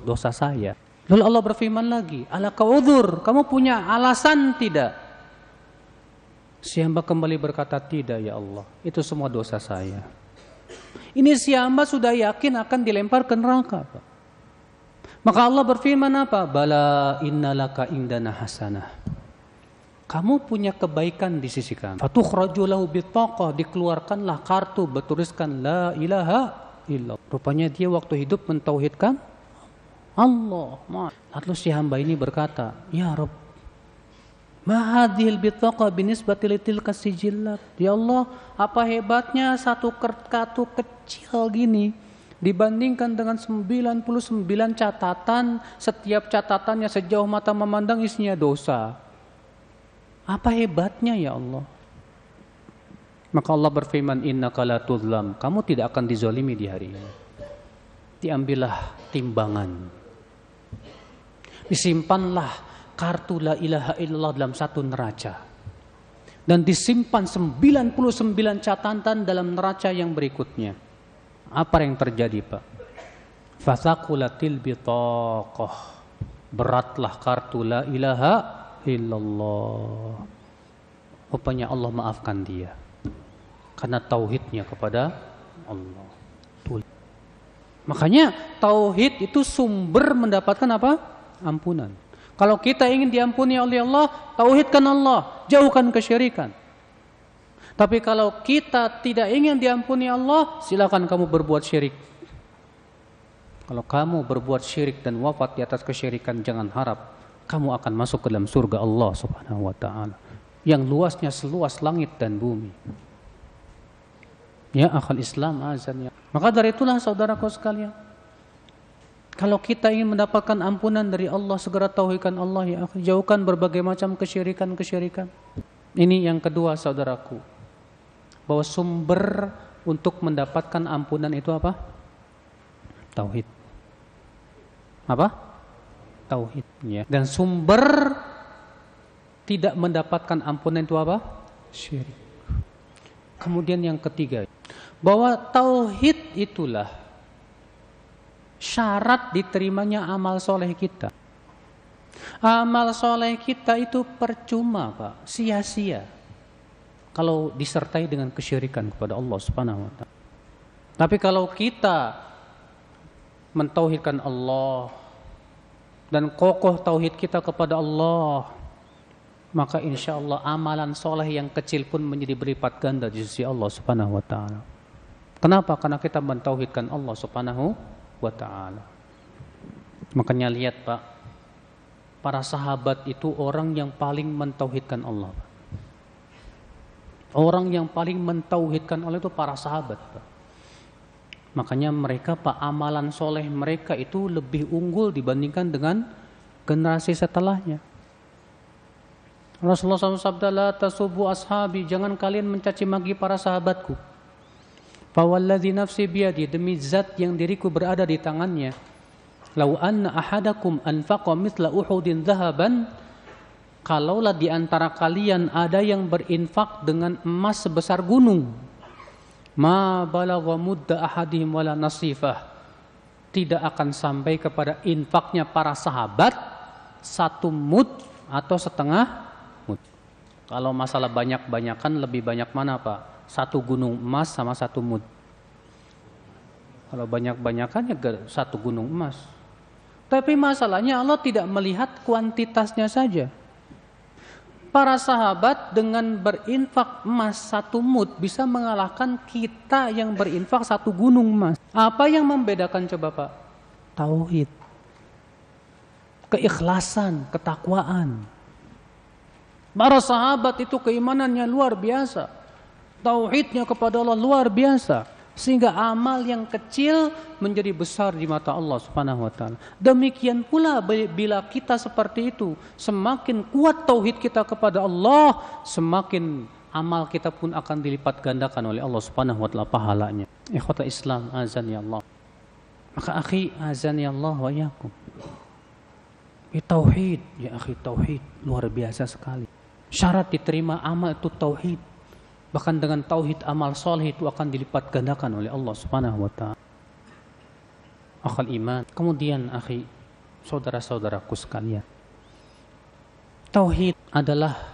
dosa saya. Lalu Allah berfirman lagi, ala kaudur, kamu punya alasan tidak? Si hamba kembali berkata, tidak ya Allah, itu semua dosa saya. Ini si hamba sudah yakin akan dilempar ke neraka. Maka Allah berfirman apa? Bala innalaka indana hasanah. Kamu punya kebaikan di sisi kami. Fatukhrajulahu bitaqah, dikeluarkanlah kartu bertuliskan la ilaha illallah. Rupanya dia waktu hidup mentauhidkan Allah. Lalu si hamba ini berkata, Ya Rob, Mahadil bitaqa binisbati litilka sijillat. Ya Allah, apa hebatnya satu kartu kecil gini dibandingkan dengan 99 catatan, setiap catatannya sejauh mata memandang isinya dosa. Apa hebatnya ya Allah? Maka Allah berfirman, Inna la Kamu tidak akan dizolimi di hari ini. Diambillah timbangan disimpanlah kartu la ilaha illallah dalam satu neraca. Dan disimpan 99 catatan dalam neraca yang berikutnya. Apa yang terjadi Pak? Fasakulatil bitaqah. Beratlah kartu la ilaha illallah. Rupanya Allah maafkan dia. Karena tauhidnya kepada Allah. Makanya tauhid itu sumber mendapatkan apa? Ampunan. Kalau kita ingin diampuni oleh Allah, tauhidkan Allah, jauhkan kesyirikan. Tapi kalau kita tidak ingin diampuni Allah, silakan kamu berbuat syirik. Kalau kamu berbuat syirik dan wafat di atas kesyirikan, jangan harap kamu akan masuk ke dalam surga Allah Subhanahu wa taala yang luasnya seluas langit dan bumi. Ya akal Islam azan ya. Maka dari itulah saudaraku sekalian, kalau kita ingin mendapatkan ampunan dari Allah, segera tauhidkan Allah ya, jauhkan berbagai macam kesyirikan-kesyirikan. Ini yang kedua saudaraku bahwa sumber untuk mendapatkan ampunan itu apa? Tauhid. Apa? Tauhid. Ya. Dan sumber tidak mendapatkan ampunan itu apa? Syirik. Kemudian yang ketiga, bahwa tauhid itulah syarat diterimanya amal soleh kita. Amal soleh kita itu percuma, Pak, sia-sia kalau disertai dengan kesyirikan kepada Allah Subhanahu wa taala. Tapi kalau kita mentauhidkan Allah dan kokoh tauhid kita kepada Allah, maka insya Allah amalan soleh yang kecil pun menjadi berlipat ganda di sisi Allah Subhanahu wa taala. Kenapa? Karena kita mentauhidkan Allah Subhanahu wa taala. Makanya lihat Pak, para sahabat itu orang yang paling mentauhidkan Allah. Pak. Orang yang paling mentauhidkan oleh itu para sahabat. Makanya mereka pak amalan soleh mereka itu lebih unggul dibandingkan dengan generasi setelahnya. Rasulullah SAW sabda tasubu ashabi jangan kalian mencaci maki para sahabatku. Fawalladzi nafsi biyadi demi zat yang diriku berada di tangannya. Lau anna ahadakum anfaqa mithla uhudin dhahaban kalaulah di antara kalian ada yang berinfak dengan emas sebesar gunung ma balagha mudda ahadihim wala nasifah. Tidak akan sampai kepada infaknya para sahabat satu mud atau setengah mud kalau masalah banyak-banyakan lebih banyak mana Pak satu gunung emas sama satu mud kalau banyak-banyakan ya satu gunung emas tapi masalahnya Allah tidak melihat kuantitasnya saja para sahabat dengan berinfak emas satu mut bisa mengalahkan kita yang berinfak satu gunung emas. Apa yang membedakan coba Pak? Tauhid. Keikhlasan, ketakwaan. Para sahabat itu keimanannya luar biasa. Tauhidnya kepada Allah luar biasa sehingga amal yang kecil menjadi besar di mata Allah Subhanahu wa taala. Demikian pula bila kita seperti itu, semakin kuat tauhid kita kepada Allah, semakin amal kita pun akan dilipat gandakan oleh Allah Subhanahu wa taala pahalanya. Ikhwata Islam azan ya Allah. Maka akhi azan ya Allah wa yakum. Tauhid, ya akhi tauhid luar biasa sekali. Syarat diterima amal itu tauhid. Bahkan dengan tauhid amal soleh itu akan dilipat gandakan oleh Allah Subhanahu wa taala. Akal iman. Kemudian akhi, saudara-saudaraku sekalian. Tauhid adalah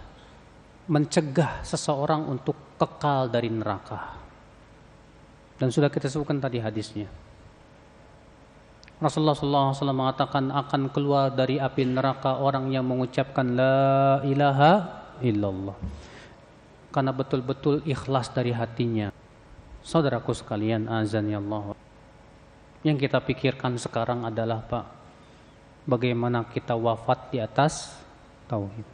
mencegah seseorang untuk kekal dari neraka. Dan sudah kita sebutkan tadi hadisnya. Rasulullah SAW mengatakan akan keluar dari api neraka orang yang mengucapkan la ilaha illallah karena betul-betul ikhlas dari hatinya. Saudaraku sekalian, azan ya Allah. Yang kita pikirkan sekarang adalah Pak, bagaimana kita wafat di atas tauhid.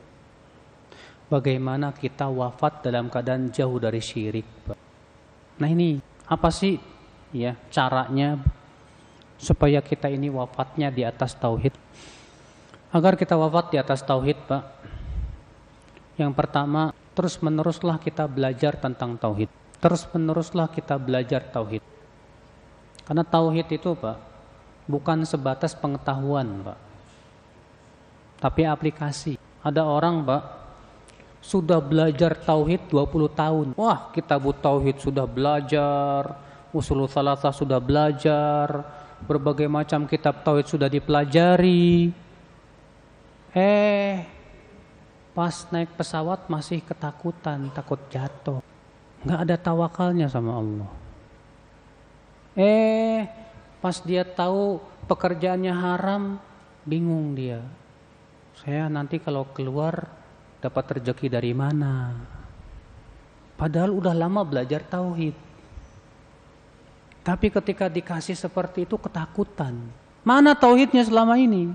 Bagaimana kita wafat dalam keadaan jauh dari syirik, Pak. Nah ini apa sih ya caranya supaya kita ini wafatnya di atas tauhid? Agar kita wafat di atas tauhid, Pak. Yang pertama, terus meneruslah kita belajar tentang tauhid. Terus meneruslah kita belajar tauhid. Karena tauhid itu, Pak, bukan sebatas pengetahuan, Pak. Tapi aplikasi. Ada orang, Pak, sudah belajar tauhid 20 tahun. Wah, kita kitab tauhid sudah belajar, usul salatah sudah belajar, berbagai macam kitab tauhid sudah dipelajari. Eh, pas naik pesawat masih ketakutan, takut jatuh. Nggak ada tawakalnya sama Allah. Eh, pas dia tahu pekerjaannya haram, bingung dia. Saya nanti kalau keluar dapat rezeki dari mana? Padahal udah lama belajar tauhid. Tapi ketika dikasih seperti itu ketakutan. Mana tauhidnya selama ini?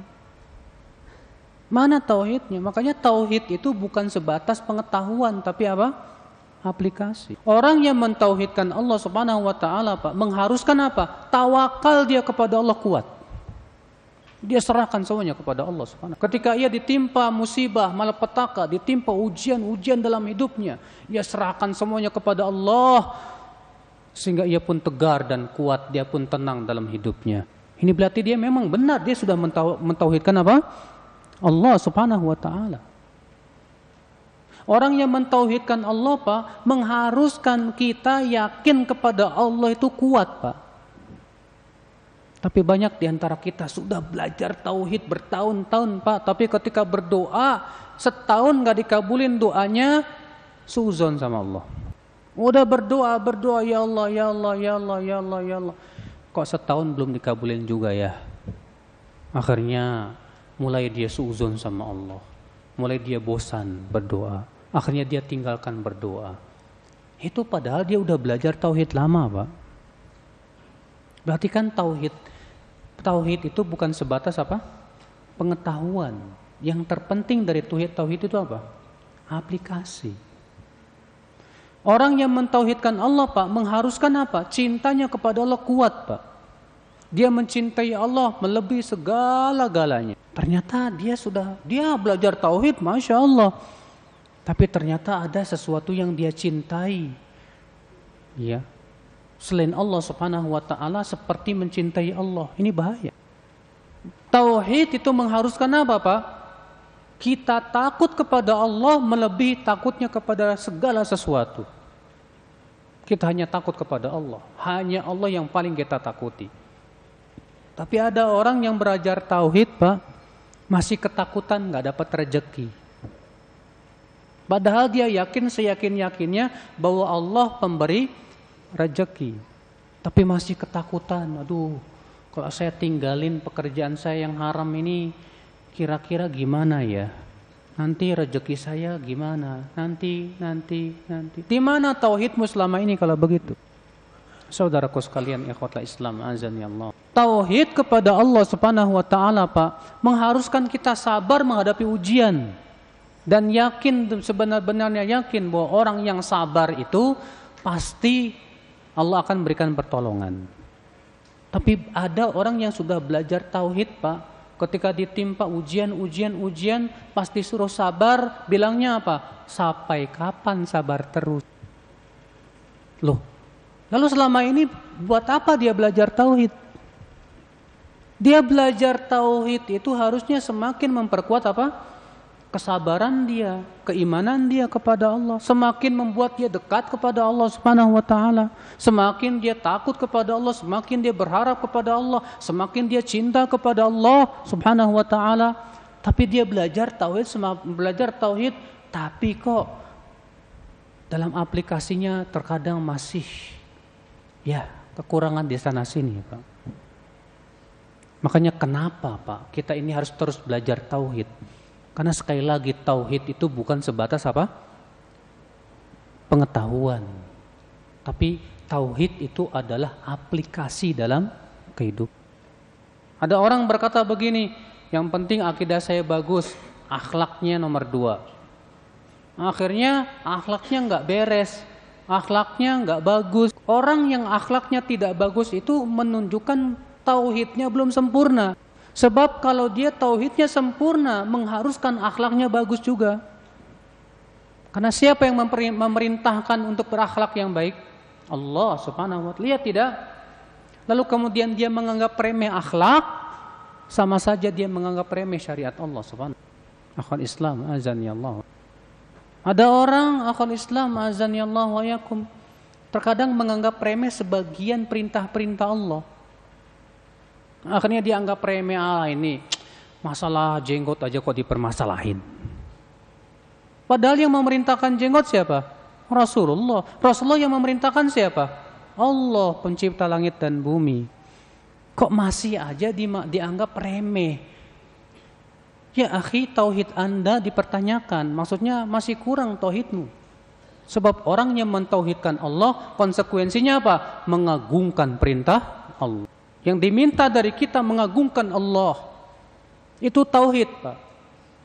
Mana tauhidnya? Makanya tauhid itu bukan sebatas pengetahuan, tapi apa? Aplikasi. Orang yang mentauhidkan Allah Subhanahu wa taala, Pak, mengharuskan apa? Tawakal dia kepada Allah kuat. Dia serahkan semuanya kepada Allah Subhanahu. Ketika ia ditimpa musibah, malapetaka, ditimpa ujian-ujian dalam hidupnya, ia serahkan semuanya kepada Allah sehingga ia pun tegar dan kuat, dia pun tenang dalam hidupnya. Ini berarti dia memang benar dia sudah mentauhidkan apa? Allah Subhanahu wa taala. Orang yang mentauhidkan Allah, Pak, mengharuskan kita yakin kepada Allah itu kuat, Pak. Tapi banyak di antara kita sudah belajar tauhid bertahun-tahun, Pak, tapi ketika berdoa setahun nggak dikabulin doanya, suzon sama Allah. Udah berdoa, berdoa ya Allah, ya Allah, ya Allah, ya Allah, ya Allah. Kok setahun belum dikabulin juga ya? Akhirnya mulai dia suzon sama Allah. Mulai dia bosan berdoa. Akhirnya dia tinggalkan berdoa. Itu padahal dia udah belajar tauhid lama, Pak. Berarti kan tauhid tauhid itu bukan sebatas apa? pengetahuan. Yang terpenting dari tauhid tauhid itu apa? aplikasi. Orang yang mentauhidkan Allah, Pak, mengharuskan apa? Cintanya kepada Allah kuat, Pak. Dia mencintai Allah melebihi segala-galanya. Ternyata dia sudah, dia belajar tauhid, Masya Allah. Tapi ternyata ada sesuatu yang dia cintai. Ya. Selain Allah subhanahu wa ta'ala seperti mencintai Allah. Ini bahaya. Tauhid itu mengharuskan apa Pak? Kita takut kepada Allah melebihi takutnya kepada segala sesuatu. Kita hanya takut kepada Allah. Hanya Allah yang paling kita takuti. Tapi ada orang yang belajar tauhid, Pak, masih ketakutan nggak dapat rezeki. Padahal dia yakin seyakin-yakinnya bahwa Allah pemberi rezeki. Tapi masih ketakutan. Aduh, kalau saya tinggalin pekerjaan saya yang haram ini kira-kira gimana ya? Nanti rezeki saya gimana? Nanti, nanti, nanti. Di mana tauhidmu selama ini kalau begitu? Saudaraku sekalian ikhwatlah Islam azan ya Allah. Tauhid kepada Allah Subhanahu wa taala, Pak, mengharuskan kita sabar menghadapi ujian dan yakin sebenar-benarnya yakin bahwa orang yang sabar itu pasti Allah akan berikan pertolongan. Tapi ada orang yang sudah belajar tauhid, Pak, ketika ditimpa ujian, ujian, ujian, pasti suruh sabar, bilangnya apa? Sampai kapan sabar terus? Loh, Lalu selama ini buat apa dia belajar tauhid? Dia belajar tauhid itu harusnya semakin memperkuat apa? Kesabaran dia, keimanan dia kepada Allah, semakin membuat dia dekat kepada Allah Subhanahu wa taala. Semakin dia takut kepada Allah, semakin dia berharap kepada Allah, semakin dia cinta kepada Allah Subhanahu wa taala. Tapi dia belajar tauhid, belajar tauhid, tapi kok dalam aplikasinya terkadang masih Ya, kekurangan di sana sini, Pak. Makanya kenapa, Pak? Kita ini harus terus belajar tauhid. Karena sekali lagi tauhid itu bukan sebatas apa? Pengetahuan. Tapi tauhid itu adalah aplikasi dalam kehidupan. Ada orang berkata begini, yang penting akidah saya bagus, akhlaknya nomor dua. Akhirnya akhlaknya nggak beres, akhlaknya nggak bagus. Orang yang akhlaknya tidak bagus itu menunjukkan tauhidnya belum sempurna. Sebab kalau dia tauhidnya sempurna, mengharuskan akhlaknya bagus juga. Karena siapa yang memerintahkan untuk berakhlak yang baik? Allah subhanahu wa ta'ala. Lihat tidak? Lalu kemudian dia menganggap remeh akhlak, sama saja dia menganggap remeh syariat Allah subhanahu Akhlak Islam, azan ya Allah. Ada orang akal Islam azan ya Allah wa yakum terkadang menganggap remeh sebagian perintah-perintah Allah. Akhirnya dianggap remeh ah ini masalah jenggot aja kok dipermasalahin. Padahal yang memerintahkan jenggot siapa? Rasulullah. Rasulullah yang memerintahkan siapa? Allah pencipta langit dan bumi. Kok masih aja di, dianggap remeh? Ya akhi, tauhid Anda dipertanyakan. Maksudnya masih kurang tauhidmu. Sebab orang yang mentauhidkan Allah, konsekuensinya apa? Mengagungkan perintah Allah. Yang diminta dari kita mengagungkan Allah. Itu tauhid, Pak.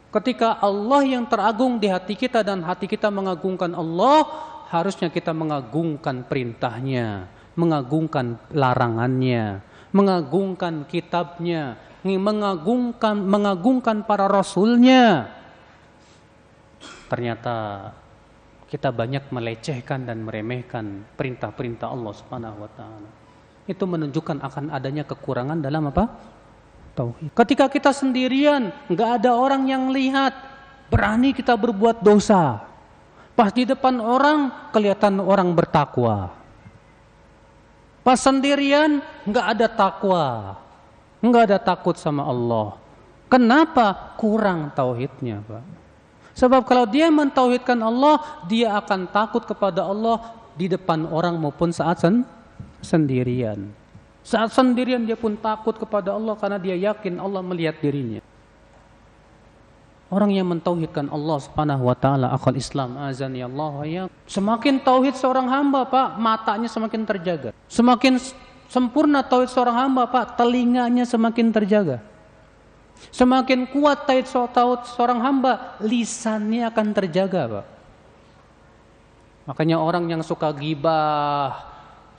Ketika Allah yang teragung di hati kita dan hati kita mengagungkan Allah, harusnya kita mengagungkan perintahnya, mengagungkan larangannya, mengagungkan kitabnya, mengagungkan mengagungkan para rasulnya. Ternyata kita banyak melecehkan dan meremehkan perintah-perintah Allah Subhanahu wa taala. Itu menunjukkan akan adanya kekurangan dalam apa? Tauhid. Ketika kita sendirian, nggak ada orang yang lihat, berani kita berbuat dosa. Pas di depan orang kelihatan orang bertakwa. Pas sendirian nggak ada takwa, nggak ada takut sama Allah. Kenapa? Kurang tauhidnya, Pak. Sebab kalau dia mentauhidkan Allah, dia akan takut kepada Allah di depan orang maupun saat sen sendirian. Saat sendirian dia pun takut kepada Allah karena dia yakin Allah melihat dirinya. Orang yang mentauhidkan Allah Subhanahu wa taala akal Islam azan ya Allah ya. Semakin tauhid seorang hamba, Pak, matanya semakin terjaga. Semakin sempurna tauhid seorang hamba, Pak, telinganya semakin terjaga. Semakin kuat tauhid seorang hamba, lisannya akan terjaga, Pak. Makanya orang yang suka gibah,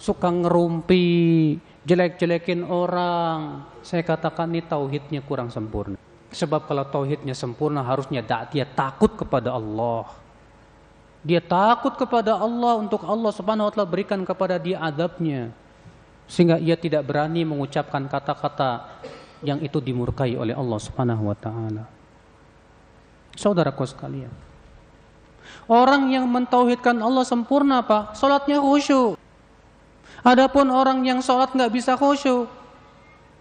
suka ngerumpi, jelek-jelekin orang, saya katakan ini tauhidnya kurang sempurna. Sebab kalau tauhidnya sempurna harusnya dia takut kepada Allah. Dia takut kepada Allah untuk Allah Subhanahu wa taala berikan kepada dia adabnya. Sehingga ia tidak berani mengucapkan kata-kata yang itu dimurkai oleh Allah Subhanahu wa taala. Saudaraku sekalian. Orang yang mentauhidkan Allah sempurna, Pak, salatnya khusyuk. Adapun orang yang salat nggak bisa khusyuk,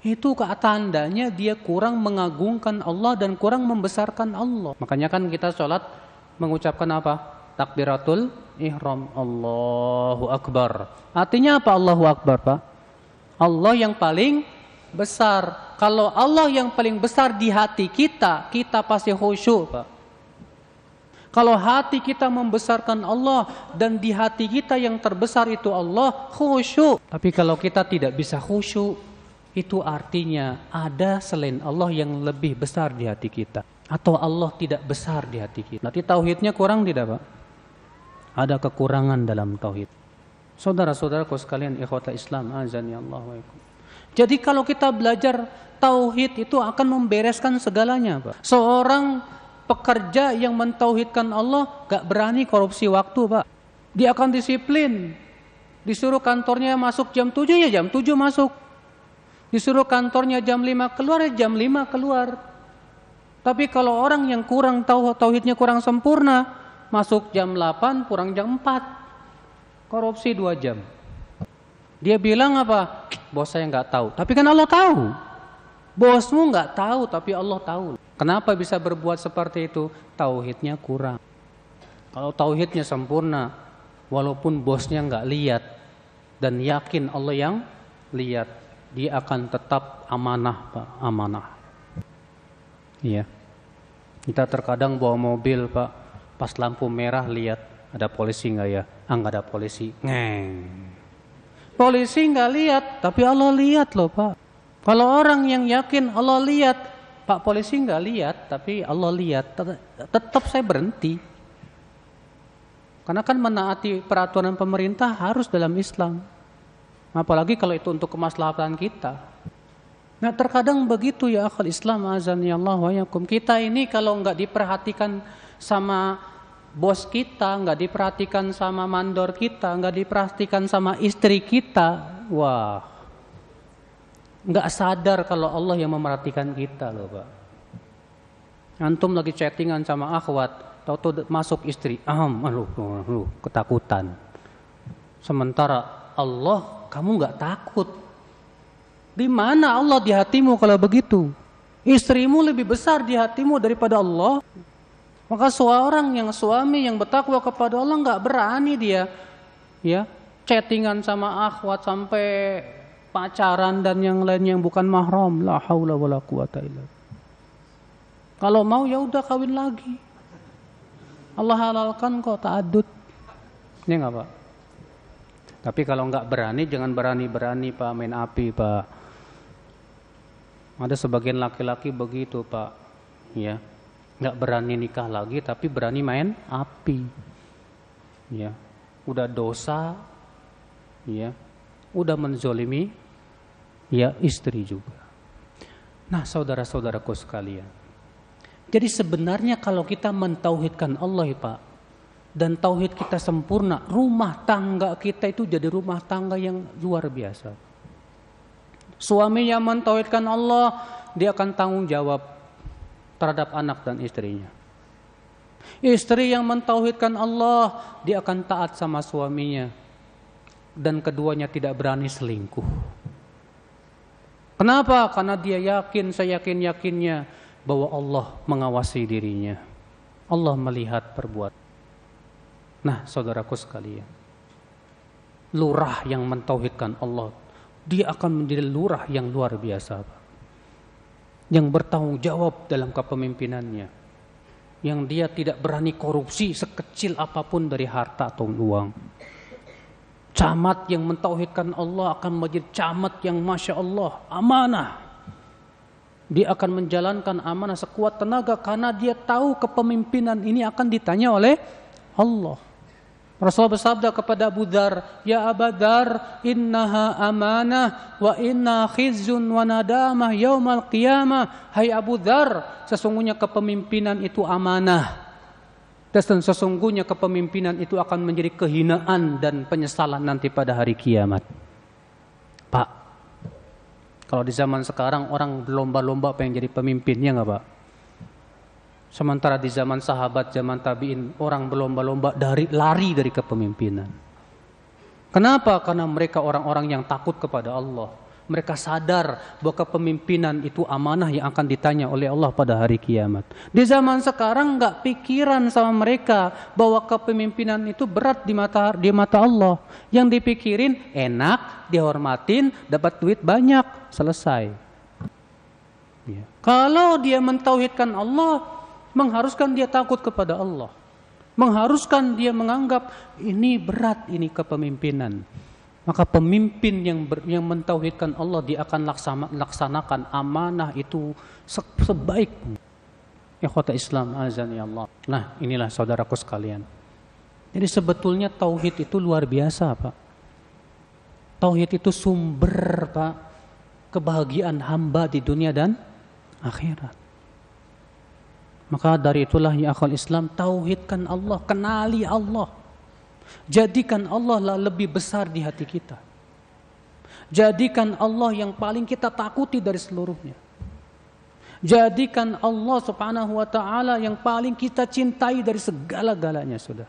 itu tandanya dia kurang mengagungkan Allah dan kurang membesarkan Allah. Makanya kan kita sholat mengucapkan apa? Takbiratul ihram Allahu Akbar. Artinya apa Allahu Akbar Pak? Allah yang paling besar. Kalau Allah yang paling besar di hati kita, kita pasti khusyuk Pak. Kalau hati kita membesarkan Allah dan di hati kita yang terbesar itu Allah, khusyuk. Tapi kalau kita tidak bisa khusyuk, itu artinya ada selain Allah yang lebih besar di hati kita atau Allah tidak besar di hati kita. Nanti tauhidnya kurang tidak, Pak? Ada kekurangan dalam tauhid. Saudara-saudaraku sekalian ikhwata Islam azan ya Allah Jadi kalau kita belajar tauhid itu akan membereskan segalanya, Pak. Seorang pekerja yang mentauhidkan Allah gak berani korupsi waktu, Pak. Dia akan disiplin. Disuruh kantornya masuk jam 7 ya jam 7 masuk Disuruh kantornya jam 5 keluar, ya jam 5 keluar. Tapi kalau orang yang kurang tahu tauhidnya kurang sempurna, masuk jam 8, pulang jam 4. Korupsi 2 jam. Dia bilang apa? Bos saya nggak tahu. Tapi kan Allah tahu. Bosmu nggak tahu, tapi Allah tahu. Kenapa bisa berbuat seperti itu? Tauhidnya kurang. Kalau tauhidnya sempurna, walaupun bosnya nggak lihat dan yakin Allah yang lihat, dia akan tetap amanah Pak, amanah. Iya. Kita terkadang bawa mobil Pak, pas lampu merah lihat ada polisi nggak ya? Ah nggak ada polisi, ngeng. Polisi nggak lihat, tapi Allah lihat loh Pak. Kalau orang yang yakin Allah lihat, Pak polisi nggak lihat, tapi Allah lihat, tetap saya berhenti. Karena kan menaati peraturan pemerintah harus dalam Islam. Apalagi kalau itu untuk kemaslahatan kita. Nah terkadang begitu ya akal Islam azan ya Allah wa yakum. Kita ini kalau nggak diperhatikan sama bos kita, nggak diperhatikan sama mandor kita, nggak diperhatikan sama istri kita, wah, nggak sadar kalau Allah yang memerhatikan kita loh pak. Antum lagi chattingan sama akhwat, tahu masuk istri, aham, aduh, aduh, ketakutan. Sementara Allah kamu nggak takut. Di mana Allah di hatimu kalau begitu? Istrimu lebih besar di hatimu daripada Allah. Maka seorang yang suami yang bertakwa kepada Allah nggak berani dia ya chattingan sama akhwat sampai pacaran dan yang lain yang bukan mahram. La haula wala quwata illa Kalau mau ya udah kawin lagi. Allah halalkan kok ta'adud. Ini enggak, Pak? Tapi kalau nggak berani jangan berani-berani Pak main api, Pak. Ada sebagian laki-laki begitu Pak, ya, nggak berani nikah lagi tapi berani main api, ya, udah dosa, ya, udah menzolimi, ya istri juga. Nah saudara-saudaraku sekalian, jadi sebenarnya kalau kita mentauhidkan Allah ya Pak, dan tauhid kita sempurna, rumah tangga kita itu jadi rumah tangga yang luar biasa. Suami yang mentauhidkan Allah, dia akan tanggung jawab terhadap anak dan istrinya. Istri yang mentauhidkan Allah, dia akan taat sama suaminya. Dan keduanya tidak berani selingkuh. Kenapa? Karena dia yakin, saya yakin-yakinnya bahwa Allah mengawasi dirinya. Allah melihat perbuatan. Nah, saudaraku sekalian, lurah yang mentauhidkan Allah dia akan menjadi lurah yang luar biasa. Yang bertanggung jawab dalam kepemimpinannya. Yang dia tidak berani korupsi sekecil apa pun dari harta atau uang. Camat yang mentauhidkan Allah akan menjadi camat yang Masya Allah amanah. Dia akan menjalankan amanah sekuat tenaga karena dia tahu kepemimpinan ini akan ditanya oleh Allah. Rasulullah bersabda kepada Abu Dhar, Ya Abu Dhar, innaha amanah wa inna khizyun wa nadamah yaumal qiyamah. Hai Abu Dhar, sesungguhnya kepemimpinan itu amanah. Dan sesungguhnya kepemimpinan itu akan menjadi kehinaan dan penyesalan nanti pada hari kiamat. Pak, kalau di zaman sekarang orang berlomba-lomba pengen jadi pemimpin, ya nggak Pak? Sementara di zaman sahabat, zaman tabiin, orang berlomba-lomba dari lari dari kepemimpinan. Kenapa? Karena mereka orang-orang yang takut kepada Allah. Mereka sadar bahwa kepemimpinan itu amanah yang akan ditanya oleh Allah pada hari kiamat. Di zaman sekarang nggak pikiran sama mereka bahwa kepemimpinan itu berat di mata di mata Allah. Yang dipikirin enak, dihormatin, dapat duit banyak, selesai. Ya. Kalau dia mentauhidkan Allah, mengharuskan dia takut kepada Allah. Mengharuskan dia menganggap ini berat ini kepemimpinan. Maka pemimpin yang ber, yang mentauhidkan Allah dia akan laksana, laksanakan amanah itu se, sebaik Ya kota Islam azan ya Allah. Nah, inilah saudaraku sekalian. Jadi sebetulnya tauhid itu luar biasa, Pak. Tauhid itu sumber, Pak, kebahagiaan hamba di dunia dan akhirat. Maka dari itulah ya akal Islam tauhidkan Allah, kenali Allah. Jadikan Allah lah lebih besar di hati kita. Jadikan Allah yang paling kita takuti dari seluruhnya. Jadikan Allah subhanahu wa ta'ala yang paling kita cintai dari segala-galanya sudah.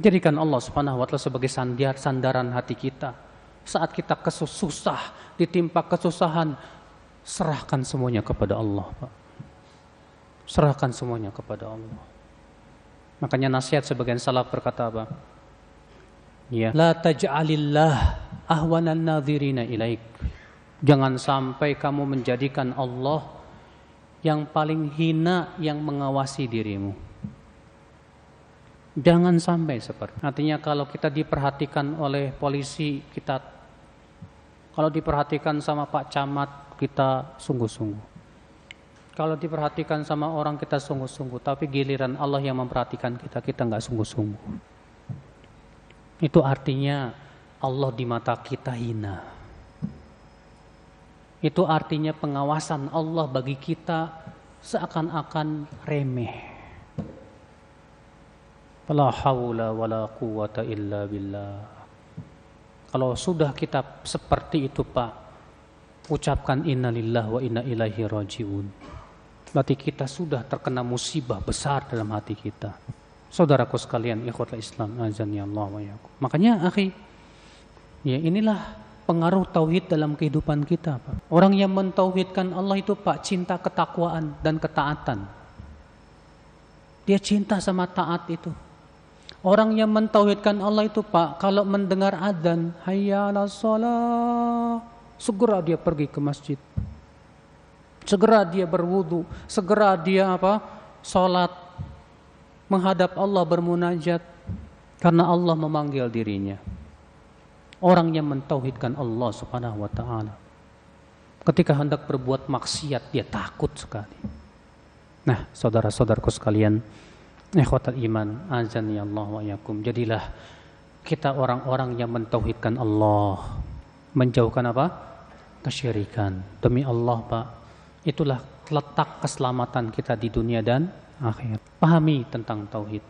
Jadikan Allah subhanahu wa ta'ala sebagai sandiar, sandaran hati kita. Saat kita kesusah, ditimpa kesusahan, serahkan semuanya kepada Allah Pak. Serahkan semuanya kepada Allah. Makanya nasihat sebagian salaf berkata apa? Ya, la taj'alillah ahwanan nadhirina ilaik. Jangan sampai kamu menjadikan Allah yang paling hina yang mengawasi dirimu. Jangan sampai seperti. Artinya kalau kita diperhatikan oleh polisi, kita kalau diperhatikan sama Pak Camat, kita sungguh-sungguh. Kalau diperhatikan sama orang kita sungguh-sungguh, tapi giliran Allah yang memperhatikan kita, kita nggak sungguh-sungguh. Itu artinya Allah di mata kita hina. Itu artinya pengawasan Allah bagi kita seakan-akan remeh. La haula wala quwata illa billah. Kalau sudah kita seperti itu Pak, ucapkan innalillah wa inna ilaihi rajiun berarti kita sudah terkena musibah besar dalam hati kita. Saudaraku sekalian, ikhwatul Islam, azan ya Allah wa. Makanya, akhi, ya inilah pengaruh tauhid dalam kehidupan kita, Pak. Orang yang mentauhidkan Allah itu, Pak, cinta ketakwaan dan ketaatan. Dia cinta sama taat itu. Orang yang mentauhidkan Allah itu, Pak, kalau mendengar adzan, hayya 'alas shalah, segera dia pergi ke masjid. Segera dia berwudu, segera dia apa? Salat menghadap Allah bermunajat karena Allah memanggil dirinya. Orang yang mentauhidkan Allah Subhanahu wa taala. Ketika hendak berbuat maksiat dia takut sekali. Nah, saudara-saudaraku sekalian, ikhwatal iman, azan ya Allah wa yakum. Jadilah kita orang-orang yang mentauhidkan Allah, menjauhkan apa? kesyirikan. Demi Allah, Pak, itulah letak keselamatan kita di dunia dan akhir. Pahami tentang tauhid.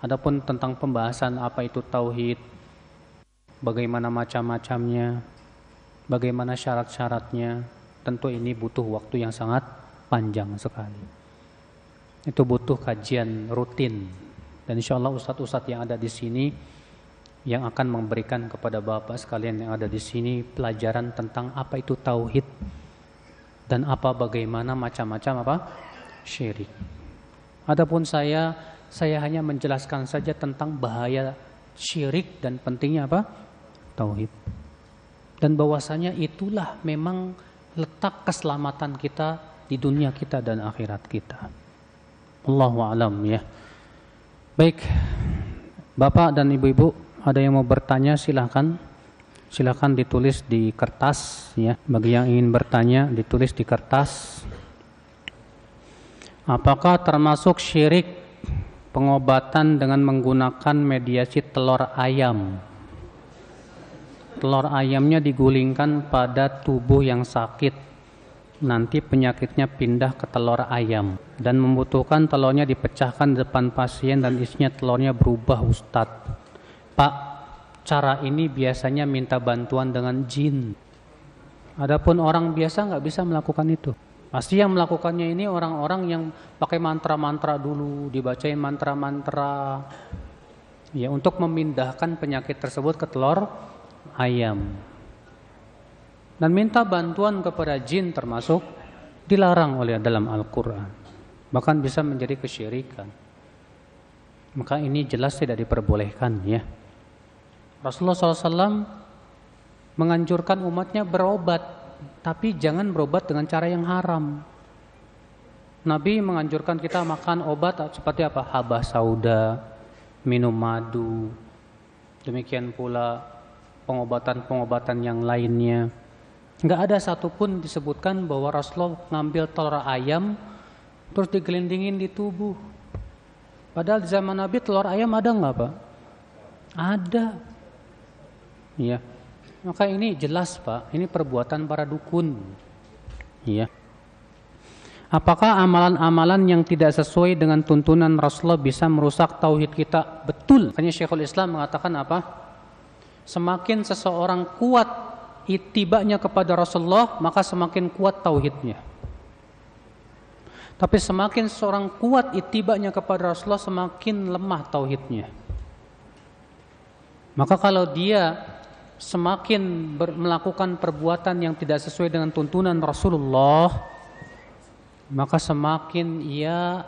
Adapun tentang pembahasan apa itu tauhid, bagaimana macam-macamnya, bagaimana syarat-syaratnya, tentu ini butuh waktu yang sangat panjang sekali. Itu butuh kajian rutin. Dan insya Allah ustadz-ustadz yang ada di sini yang akan memberikan kepada bapak sekalian yang ada di sini pelajaran tentang apa itu tauhid dan apa bagaimana macam-macam apa syirik. Adapun saya, saya hanya menjelaskan saja tentang bahaya syirik dan pentingnya apa? Tauhid. Dan bahwasanya itulah memang letak keselamatan kita di dunia kita dan akhirat kita. Allahu alam ya. Baik. Bapak dan Ibu-ibu, ada yang mau bertanya silahkan. Silahkan ditulis di kertas ya. Bagi yang ingin bertanya ditulis di kertas. Apakah termasuk syirik pengobatan dengan menggunakan mediasi telur ayam? Telur ayamnya digulingkan pada tubuh yang sakit. Nanti penyakitnya pindah ke telur ayam dan membutuhkan telurnya dipecahkan di depan pasien dan isinya telurnya berubah Ustadz. Pak, cara ini biasanya minta bantuan dengan jin. Adapun orang biasa nggak bisa melakukan itu. Pasti yang melakukannya ini orang-orang yang pakai mantra-mantra dulu, dibacain mantra-mantra ya untuk memindahkan penyakit tersebut ke telur ayam. Dan minta bantuan kepada jin termasuk dilarang oleh dalam Al-Qur'an. Bahkan bisa menjadi kesyirikan. Maka ini jelas tidak diperbolehkan ya. Rasulullah SAW menganjurkan umatnya berobat tapi jangan berobat dengan cara yang haram. Nabi menganjurkan kita makan obat seperti apa? Habah sauda, minum madu, demikian pula pengobatan-pengobatan yang lainnya. Enggak ada satupun disebutkan bahwa Rasulullah ngambil telur ayam terus digelindingin di tubuh. Padahal di zaman Nabi telur ayam ada nggak pak? Ada. Iya. Maka ini jelas Pak, ini perbuatan para dukun. Ya. Apakah amalan-amalan yang tidak sesuai dengan tuntunan Rasulullah bisa merusak tauhid kita? Betul. Makanya Syekhul Islam mengatakan apa? Semakin seseorang kuat itibanya kepada Rasulullah, maka semakin kuat tauhidnya. Tapi semakin seorang kuat itibanya kepada Rasulullah, semakin lemah tauhidnya. Maka kalau dia semakin ber, melakukan perbuatan yang tidak sesuai dengan tuntunan Rasulullah maka semakin ia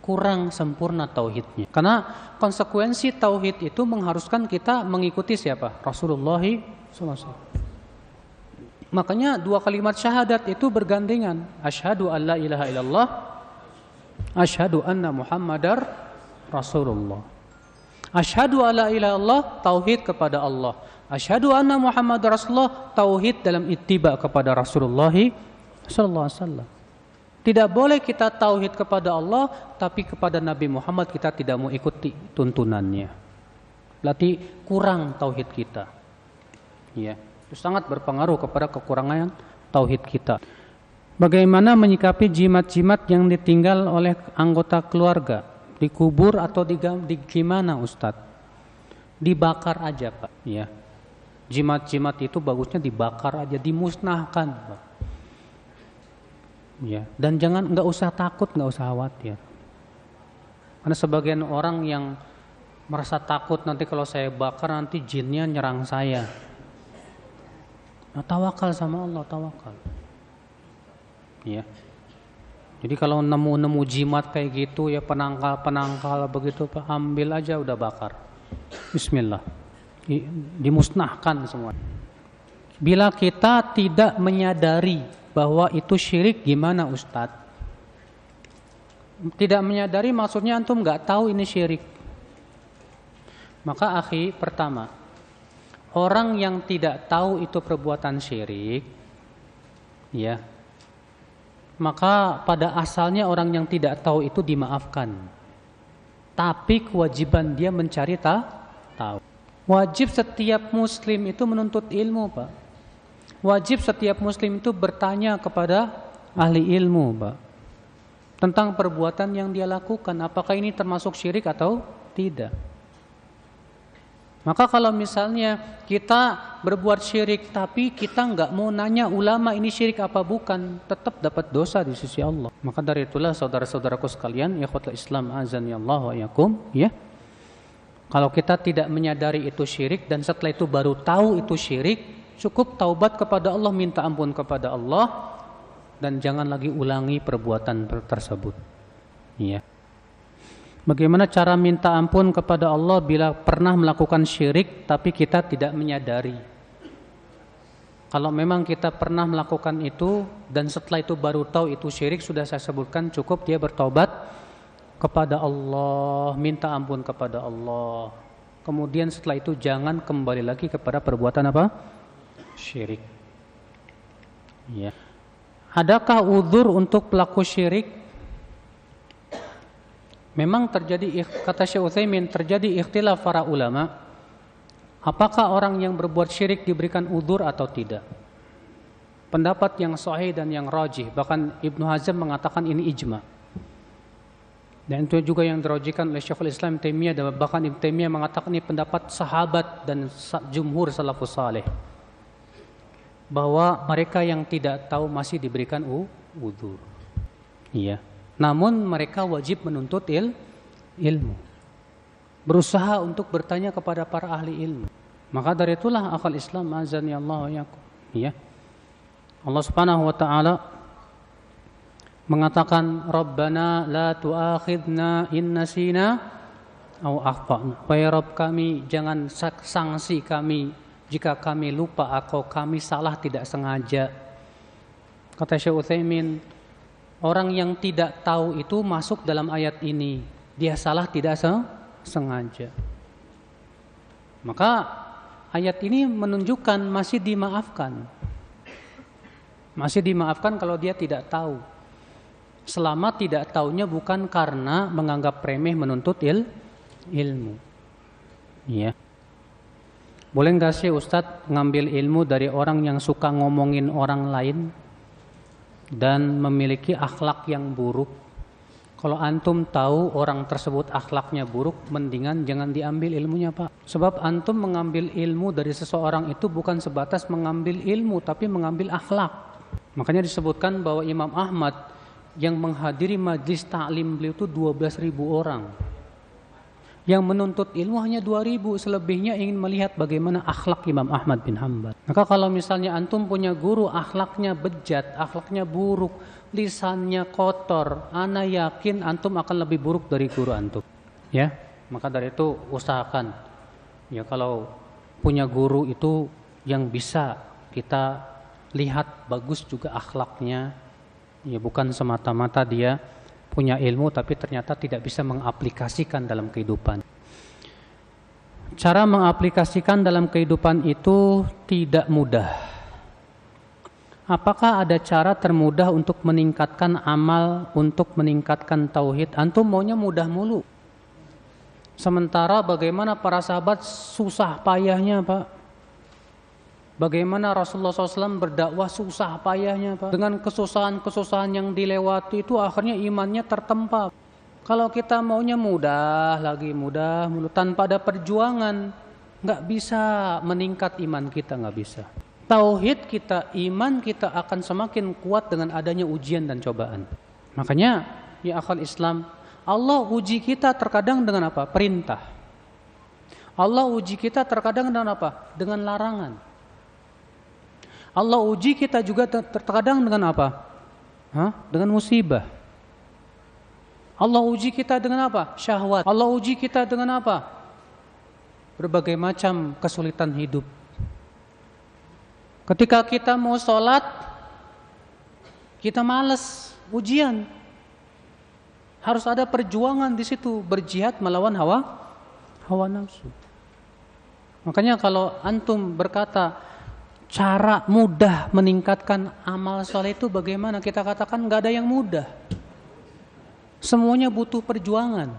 kurang sempurna tauhidnya. Karena konsekuensi tauhid itu mengharuskan kita mengikuti siapa? Rasulullah SAW. Makanya dua kalimat syahadat itu bergandengan. Asyhadu an la ilaha illallah, asyhadu anna Muhammadar Rasulullah. Asyhadu alla ilaha illallah tauhid kepada Allah. Asyhadu anna Muhammad Rasulullah tauhid dalam ittiba kepada Rasulullah sallallahu alaihi wasallam. Tidak boleh kita tauhid kepada Allah tapi kepada Nabi Muhammad kita tidak mau ikuti tuntunannya. Berarti kurang tauhid kita. Ya, itu sangat berpengaruh kepada kekurangan tauhid kita. Bagaimana menyikapi jimat-jimat yang ditinggal oleh anggota keluarga? Dikubur atau di, di gimana Ustadz? Dibakar aja Pak, ya. Jimat-jimat itu bagusnya dibakar aja, dimusnahkan Pak. Ya, dan jangan nggak usah takut, nggak usah khawatir. Karena sebagian orang yang merasa takut nanti kalau saya bakar nanti jinnya nyerang saya. Nah, tawakal sama Allah, tawakal. Ya. Jadi kalau nemu-nemu jimat kayak gitu ya penangkal-penangkal begitu ambil aja udah bakar. Bismillah. Dimusnahkan semua. Bila kita tidak menyadari bahwa itu syirik gimana Ustadz? Tidak menyadari maksudnya antum nggak tahu ini syirik. Maka akhi pertama, orang yang tidak tahu itu perbuatan syirik, ya, maka pada asalnya orang yang tidak tahu itu dimaafkan. Tapi kewajiban dia mencari ta tahu. Wajib setiap muslim itu menuntut ilmu, Pak. Wajib setiap muslim itu bertanya kepada ahli ilmu, Pak. Tentang perbuatan yang dia lakukan, apakah ini termasuk syirik atau tidak. Maka kalau misalnya kita berbuat syirik tapi kita nggak mau nanya ulama ini syirik apa bukan, tetap dapat dosa di sisi Allah. Maka dari itulah saudara-saudaraku sekalian, khotbah Islam azan ya Allah wa yakum, ya. Kalau kita tidak menyadari itu syirik dan setelah itu baru tahu itu syirik, cukup taubat kepada Allah, minta ampun kepada Allah dan jangan lagi ulangi perbuatan tersebut. Ya. Bagaimana cara minta ampun kepada Allah bila pernah melakukan syirik tapi kita tidak menyadari? Kalau memang kita pernah melakukan itu dan setelah itu baru tahu itu syirik sudah saya sebutkan cukup dia bertobat kepada Allah, minta ampun kepada Allah. Kemudian setelah itu jangan kembali lagi kepada perbuatan apa? Syirik. Ya. Adakah uzur untuk pelaku syirik? Memang terjadi kata Syekh Utsaimin terjadi ikhtilaf para ulama apakah orang yang berbuat syirik diberikan udur atau tidak. Pendapat yang sahih dan yang rajih bahkan Ibnu Hazm mengatakan ini ijma. Dan itu juga yang dirojikan oleh Syekhul Islam Taimiyah dan bahkan Ibnu Taimiyah mengatakan ini pendapat sahabat dan jumhur salafus saleh bahwa mereka yang tidak tahu masih diberikan udur. Iya. Namun mereka wajib menuntut il, ilmu. Berusaha untuk bertanya kepada para ahli ilmu. Maka dari itulah akal Islam azani Allah ya. Allah Subhanahu wa taala mengatakan Rabbana la tu'akhidna in nasina au akhtana. Wahai Rabb kami, jangan sanksi kami jika kami lupa atau kami salah tidak sengaja. Kata Syekh Utsaimin, Orang yang tidak tahu itu masuk dalam ayat ini. Dia salah tidak sengaja. Maka ayat ini menunjukkan masih dimaafkan. Masih dimaafkan kalau dia tidak tahu. Selama tidak tahunya bukan karena menganggap remeh menuntut il, ilmu. Ya. Boleh nggak sih Ustadz ngambil ilmu dari orang yang suka ngomongin orang lain? Dan memiliki akhlak yang buruk. Kalau antum tahu orang tersebut akhlaknya buruk, mendingan jangan diambil ilmunya, Pak. Sebab antum mengambil ilmu dari seseorang itu bukan sebatas mengambil ilmu, tapi mengambil akhlak. Makanya disebutkan bahwa Imam Ahmad yang menghadiri majlis taklim beliau itu 12 ribu orang. Yang menuntut ilmu hanya 2000, selebihnya ingin melihat bagaimana akhlak Imam Ahmad bin Hanbal. Maka kalau misalnya antum punya guru akhlaknya bejat, akhlaknya buruk, lisannya kotor, ana yakin antum akan lebih buruk dari guru antum. Ya, maka dari itu usahakan ya kalau punya guru itu yang bisa kita lihat bagus juga akhlaknya, ya bukan semata-mata dia punya ilmu tapi ternyata tidak bisa mengaplikasikan dalam kehidupan. Cara mengaplikasikan dalam kehidupan itu tidak mudah. Apakah ada cara termudah untuk meningkatkan amal, untuk meningkatkan tauhid? Antum maunya mudah mulu. Sementara bagaimana para sahabat susah payahnya, Pak? Bagaimana Rasulullah SAW berdakwah susah payahnya Pak. Dengan kesusahan-kesusahan yang dilewati itu akhirnya imannya tertempa. Kalau kita maunya mudah lagi mudah, mudah tanpa ada perjuangan, nggak bisa meningkat iman kita nggak bisa. Tauhid kita, iman kita akan semakin kuat dengan adanya ujian dan cobaan. Makanya ya akal Islam, Allah uji kita terkadang dengan apa? Perintah. Allah uji kita terkadang dengan apa? Dengan larangan. Allah uji kita juga terkadang dengan apa? Hah? Dengan musibah. Allah uji kita dengan apa? Syahwat. Allah uji kita dengan apa? Berbagai macam kesulitan hidup. Ketika kita mau sholat, kita males ujian. Harus ada perjuangan di situ, berjihad melawan hawa hawa nafsu. Makanya kalau antum berkata cara mudah meningkatkan amal soleh itu bagaimana? Kita katakan nggak ada yang mudah. Semuanya butuh perjuangan.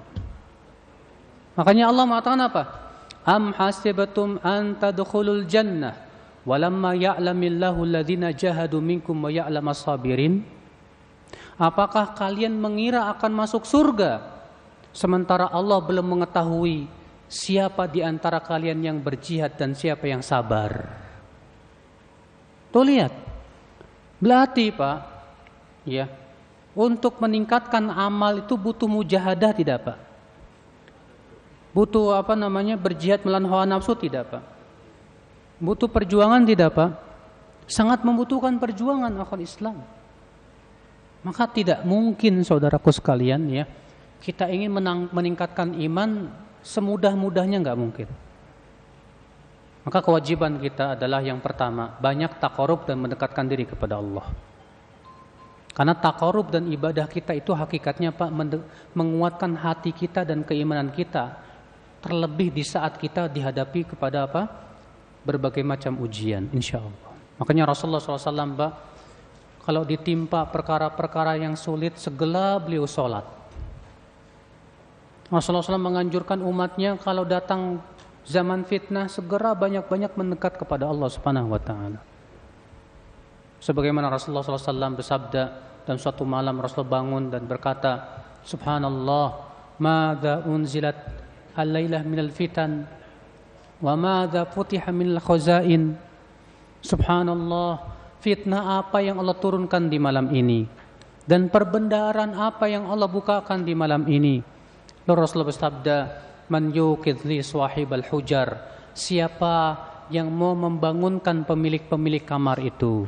Makanya Allah mengatakan apa? Am hasibatum an tadkhulul jannah walamma ya'lamillahu alladhina jahadu minkum wa ya'lamas sabirin? Apakah kalian mengira akan masuk surga sementara Allah belum mengetahui siapa di antara kalian yang berjihad dan siapa yang sabar? Tuh lihat. Berarti Pak, ya, untuk meningkatkan amal itu butuh mujahadah tidak Pak? Butuh apa namanya berjihad melawan hawa nafsu tidak Pak? Butuh perjuangan tidak Pak? Sangat membutuhkan perjuangan akal Islam. Maka tidak mungkin saudaraku sekalian ya, kita ingin menang, meningkatkan iman semudah-mudahnya nggak mungkin. Maka kewajiban kita adalah yang pertama, banyak takarub dan mendekatkan diri kepada Allah. Karena takarub dan ibadah kita itu hakikatnya Pak menguatkan hati kita dan keimanan kita. Terlebih di saat kita dihadapi kepada apa? Berbagai macam ujian, insya Allah. Makanya Rasulullah SAW Pak, kalau ditimpa perkara-perkara yang sulit, segala beliau sholat. Rasulullah SAW menganjurkan umatnya kalau datang zaman fitnah segera banyak-banyak mendekat kepada Allah Subhanahu wa taala. Sebagaimana Rasulullah SAW bersabda, dan suatu malam Rasul bangun dan berkata, Subhanallah, madza unzilat al-lailah minal fitan wa madza futiha minal khazain. Subhanallah, fitnah apa yang Allah turunkan di malam ini dan perbendaharaan apa yang Allah bukakan di malam ini. Lalu Rasulullah bersabda, "Man yuqidh li al hujar." Siapa yang mau membangunkan pemilik-pemilik kamar itu?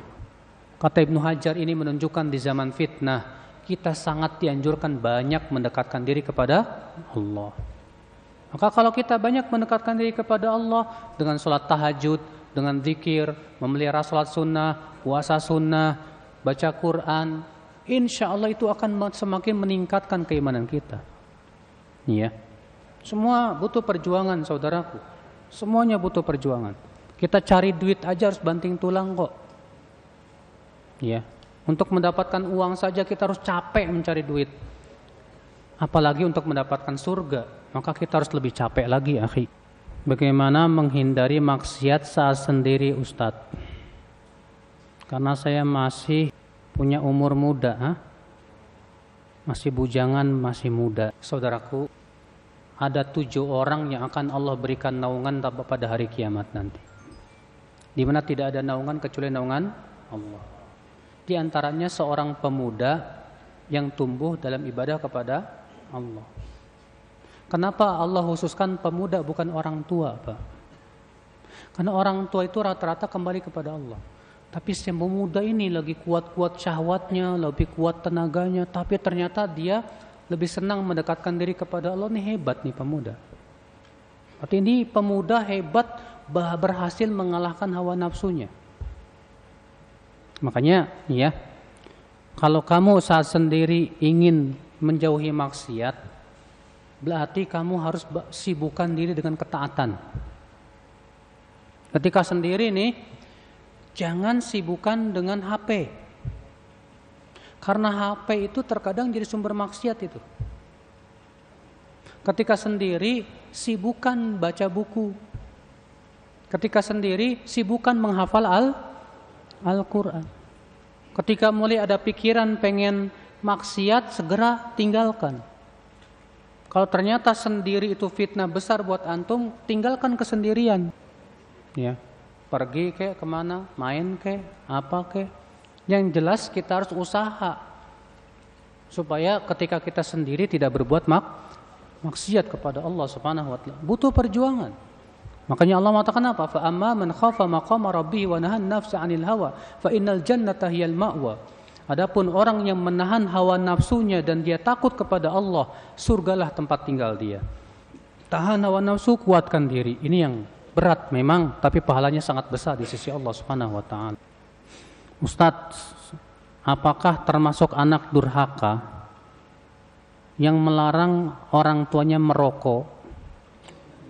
Kata Ibnu Hajar ini menunjukkan di zaman fitnah kita sangat dianjurkan banyak mendekatkan diri kepada Allah. Maka kalau kita banyak mendekatkan diri kepada Allah dengan sholat tahajud, dengan zikir, memelihara sholat sunnah, puasa sunnah, baca Quran, insya Allah itu akan semakin meningkatkan keimanan kita. Iya. Semua butuh perjuangan saudaraku. Semuanya butuh perjuangan. Kita cari duit aja harus banting tulang kok. Ya. Untuk mendapatkan uang saja kita harus capek mencari duit. Apalagi untuk mendapatkan surga, maka kita harus lebih capek lagi, akhi. Bagaimana menghindari maksiat saat sendiri, Ustadz? Karena saya masih punya umur muda, ha? masih bujangan, masih muda. Saudaraku, ada tujuh orang yang akan Allah berikan naungan pada hari kiamat nanti. Di mana tidak ada naungan kecuali naungan Allah. Di antaranya seorang pemuda yang tumbuh dalam ibadah kepada Allah. Kenapa Allah khususkan pemuda bukan orang tua, Pak? Karena orang tua itu rata-rata kembali kepada Allah. Tapi si pemuda ini lagi kuat-kuat syahwatnya, lebih kuat tenaganya, tapi ternyata dia lebih senang mendekatkan diri kepada Allah. Ini hebat nih pemuda. Berarti ini pemuda hebat berhasil mengalahkan hawa nafsunya. Makanya ya, kalau kamu saat sendiri ingin menjauhi maksiat, berarti kamu harus sibukkan diri dengan ketaatan. Ketika sendiri nih, jangan sibukkan dengan HP. Karena HP itu terkadang jadi sumber maksiat itu. Ketika sendiri, sibukkan baca buku. Ketika sendiri, sibukkan menghafal al Al-Quran. Ketika mulai ada pikiran pengen maksiat, segera tinggalkan. Kalau ternyata sendiri itu fitnah besar buat antum, tinggalkan kesendirian. Ya, pergi ke ke mana, main ke, apa ke. Yang jelas kita harus usaha supaya ketika kita sendiri tidak berbuat mak maksiat kepada Allah Subhanahu wa taala. Butuh perjuangan. Makanya Allah mengatakan apa? Fa amma man khafa maqama rabbih wa nahan nafsa 'anil hawa fa innal jannata hiyal ma'wa. Adapun orang yang menahan hawa nafsunya dan dia takut kepada Allah, surgalah tempat tinggal dia. Tahan hawa nafsu, kuatkan diri. Ini yang berat memang, tapi pahalanya sangat besar di sisi Allah Subhanahu wa taala. Ustadz, apakah termasuk anak durhaka yang melarang orang tuanya merokok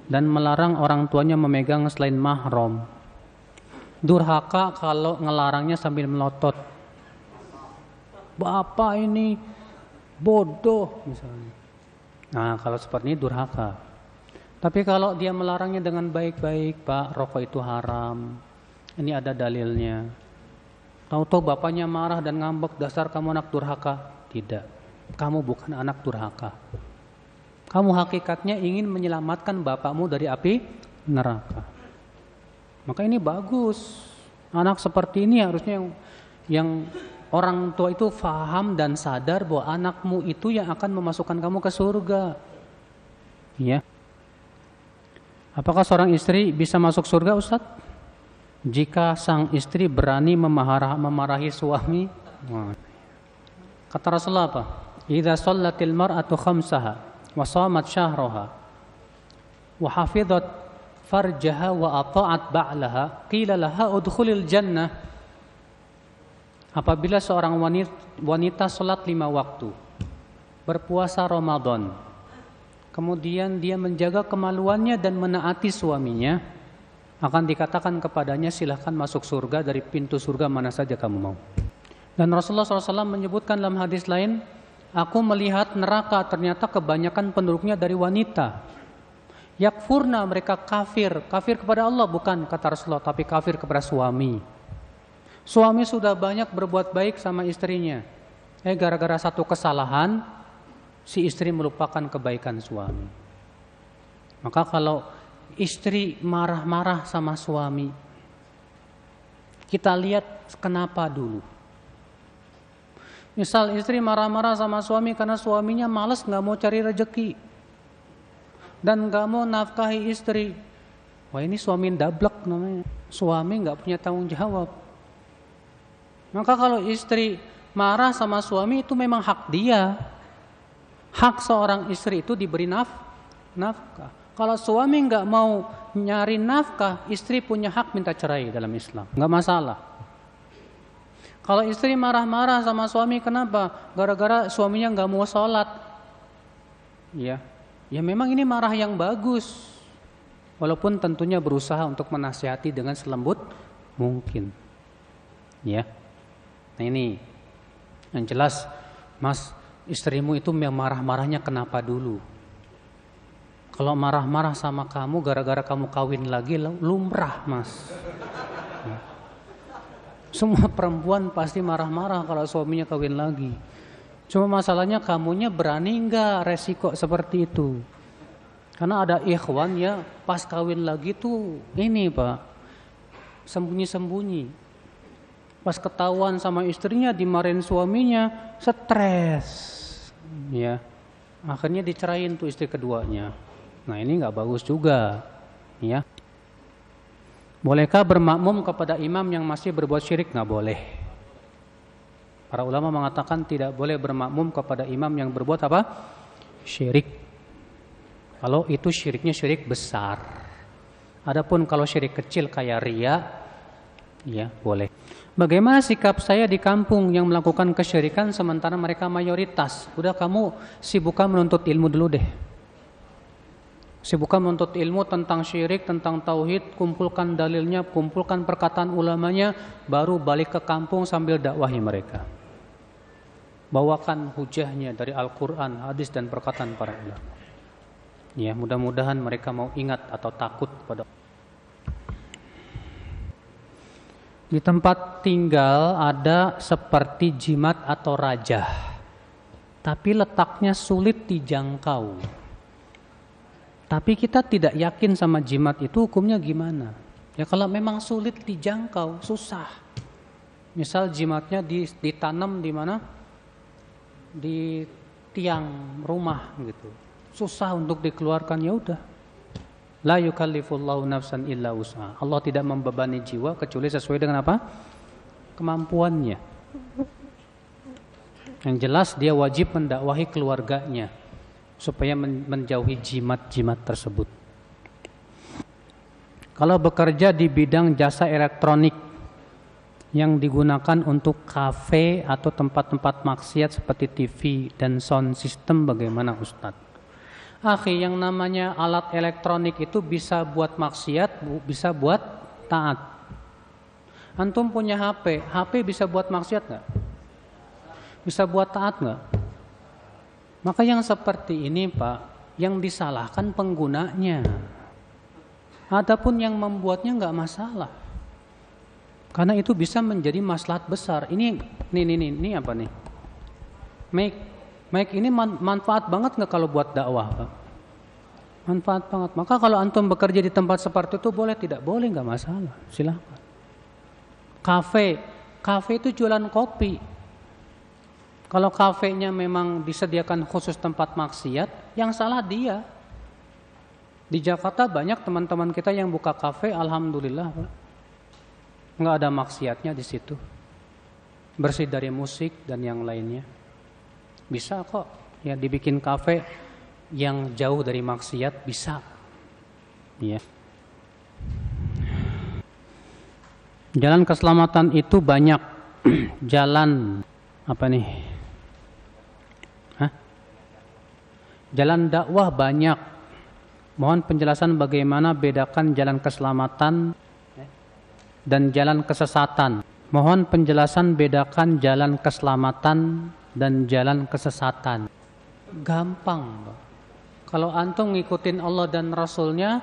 dan melarang orang tuanya memegang selain mahram. Durhaka kalau ngelarangnya sambil melotot. Bapak ini bodoh misalnya. Nah, kalau seperti ini durhaka. Tapi kalau dia melarangnya dengan baik-baik, Pak, rokok itu haram. Ini ada dalilnya. Tahu-tahu bapaknya marah dan ngambek, dasar kamu anak durhaka. Tidak. Kamu bukan anak durhaka. Kamu hakikatnya ingin menyelamatkan bapakmu dari api neraka. Maka ini bagus. Anak seperti ini harusnya yang, yang orang tua itu faham dan sadar bahwa anakmu itu yang akan memasukkan kamu ke surga. Ya. Apakah seorang istri bisa masuk surga, Ustadz? Jika sang istri berani memarah, memarahi suami. Kata Rasulullah apa? Idza shallatil mar'atu khamsaha wa shamat syahraha wa hafizat farjaha wa ata'at ba'laha qila laha udkhulil jannah apabila seorang wanita, wanita salat lima waktu berpuasa Ramadan kemudian dia menjaga kemaluannya dan menaati suaminya akan dikatakan kepadanya silahkan masuk surga dari pintu surga mana saja kamu mau dan Rasulullah SAW menyebutkan dalam hadis lain Aku melihat neraka ternyata kebanyakan penduduknya dari wanita. Yakfurna mereka kafir. Kafir kepada Allah bukan kata Rasulullah tapi kafir kepada suami. Suami sudah banyak berbuat baik sama istrinya. Eh gara-gara satu kesalahan si istri melupakan kebaikan suami. Maka kalau istri marah-marah sama suami kita lihat kenapa dulu. Misal istri marah-marah sama suami karena suaminya males nggak mau cari rezeki dan nggak mau nafkahi istri. Wah ini suami dablek namanya. Suami nggak punya tanggung jawab. Maka kalau istri marah sama suami itu memang hak dia. Hak seorang istri itu diberi naf nafkah. Kalau suami nggak mau nyari nafkah, istri punya hak minta cerai dalam Islam. Nggak masalah. Kalau istri marah-marah sama suami kenapa? Gara-gara suaminya nggak mau sholat. Ya, ya memang ini marah yang bagus. Walaupun tentunya berusaha untuk menasihati dengan selembut mungkin. Ya. Nah ini yang jelas Mas istrimu itu marah-marahnya kenapa dulu? Kalau marah-marah sama kamu gara-gara kamu kawin lagi lumrah Mas. Semua perempuan pasti marah-marah kalau suaminya kawin lagi. Cuma masalahnya kamunya berani nggak resiko seperti itu? Karena ada ikhwan ya pas kawin lagi tuh ini pak sembunyi-sembunyi. Pas ketahuan sama istrinya dimarahin suaminya stres, ya akhirnya dicerain tuh istri keduanya. Nah ini nggak bagus juga, ya. Bolehkah bermakmum kepada imam yang masih berbuat syirik? Nggak boleh. Para ulama mengatakan tidak boleh bermakmum kepada imam yang berbuat apa? Syirik. Kalau itu syiriknya syirik besar. Adapun kalau syirik kecil kayak ria, ya boleh. Bagaimana sikap saya di kampung yang melakukan kesyirikan sementara mereka mayoritas? Udah kamu sibukkan menuntut ilmu dulu deh. Sibukkan menuntut ilmu tentang syirik, tentang tauhid, kumpulkan dalilnya, kumpulkan perkataan ulamanya, baru balik ke kampung sambil dakwahi mereka. Bawakan hujahnya dari Al-Quran, hadis dan perkataan para ulama. Ya, mudah-mudahan mereka mau ingat atau takut pada Di tempat tinggal ada seperti jimat atau raja, tapi letaknya sulit dijangkau. Tapi kita tidak yakin sama jimat itu hukumnya gimana. Ya kalau memang sulit dijangkau, susah. Misal jimatnya ditanam di mana? Di tiang rumah gitu. Susah untuk dikeluarkan ya udah. La yukallifullahu nafsan illa usaha. Allah tidak membebani jiwa kecuali sesuai dengan apa? Kemampuannya. Yang jelas dia wajib mendakwahi keluarganya supaya menjauhi jimat-jimat tersebut. Kalau bekerja di bidang jasa elektronik yang digunakan untuk kafe atau tempat-tempat maksiat seperti TV dan sound system bagaimana Ustadz? Akhi, yang namanya alat elektronik itu bisa buat maksiat, bisa buat taat. Antum punya HP, HP bisa buat maksiat nggak? Bisa buat taat nggak? Maka yang seperti ini Pak, yang disalahkan penggunanya. Adapun yang membuatnya nggak masalah. Karena itu bisa menjadi maslahat besar. Ini, nih, nih, nih, ini apa nih? Make Mic ini manfaat banget nggak kalau buat dakwah, Pak? Manfaat banget. Maka kalau antum bekerja di tempat seperti itu boleh tidak? Boleh nggak masalah. Silahkan. Kafe, kafe itu jualan kopi. Kalau kafenya memang disediakan khusus tempat maksiat, yang salah dia. Di Jakarta banyak teman-teman kita yang buka kafe, alhamdulillah, nggak ada maksiatnya di situ. Bersih dari musik dan yang lainnya. Bisa kok ya dibikin kafe yang jauh dari maksiat bisa. Ya. Jalan keselamatan itu banyak. Jalan apa nih? Hah? Jalan dakwah banyak. Mohon penjelasan bagaimana bedakan jalan keselamatan dan jalan kesesatan. Mohon penjelasan bedakan jalan keselamatan dan jalan kesesatan. Gampang. Kalau antum ngikutin Allah dan Rasulnya,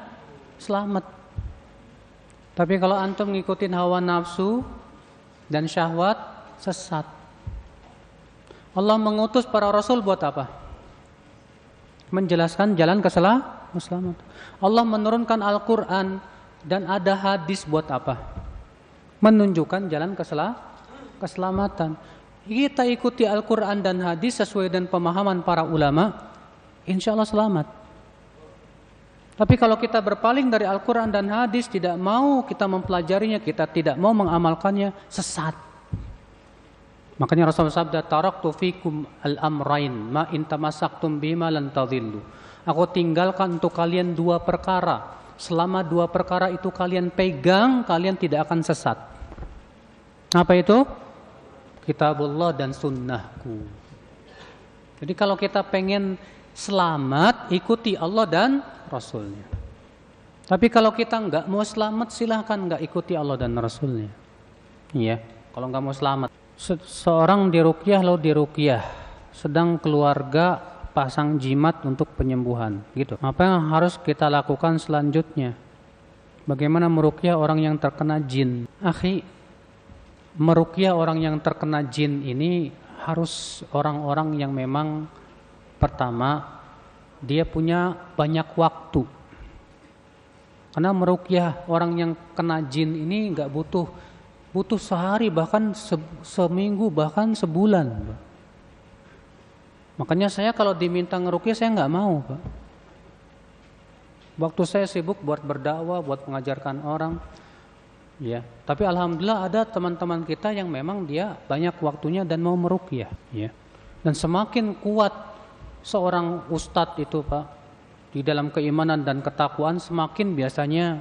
selamat. Tapi kalau antum ngikutin hawa nafsu dan syahwat, sesat. Allah mengutus para rasul buat apa? Menjelaskan jalan keselamatan. Allah menurunkan Al-Quran dan ada hadis buat apa? Menunjukkan jalan keselamatan kita ikuti Al-Quran dan hadis sesuai dengan pemahaman para ulama, insya Allah selamat. Tapi kalau kita berpaling dari Al-Quran dan hadis, tidak mau kita mempelajarinya, kita tidak mau mengamalkannya, sesat. Makanya Rasulullah sabda, Taraktu fikum al-amrain, ma intamasaktum bima lan tadhillu. Aku tinggalkan untuk kalian dua perkara. Selama dua perkara itu kalian pegang, kalian tidak akan sesat. Apa itu? kitabullah dan sunnahku. Jadi kalau kita pengen selamat, ikuti Allah dan Rasulnya. Tapi kalau kita nggak mau selamat, silahkan nggak ikuti Allah dan Rasulnya. Iya, kalau nggak mau selamat. Se seorang dirukyah lalu dirukyah, sedang keluarga pasang jimat untuk penyembuhan, gitu. Apa yang harus kita lakukan selanjutnya? Bagaimana merukyah orang yang terkena jin? Akhi, merukyah orang yang terkena jin ini harus orang-orang yang memang pertama dia punya banyak waktu. Karena merukyah orang yang kena jin ini nggak butuh butuh sehari bahkan se, seminggu bahkan sebulan. Makanya saya kalau diminta ngerukyah saya nggak mau, Pak. Waktu saya sibuk buat berdakwah, buat mengajarkan orang, Ya, tapi alhamdulillah ada teman-teman kita yang memang dia banyak waktunya dan mau merukyah, ya. Dan semakin kuat seorang ustadz itu, Pak, di dalam keimanan dan ketakwaan semakin biasanya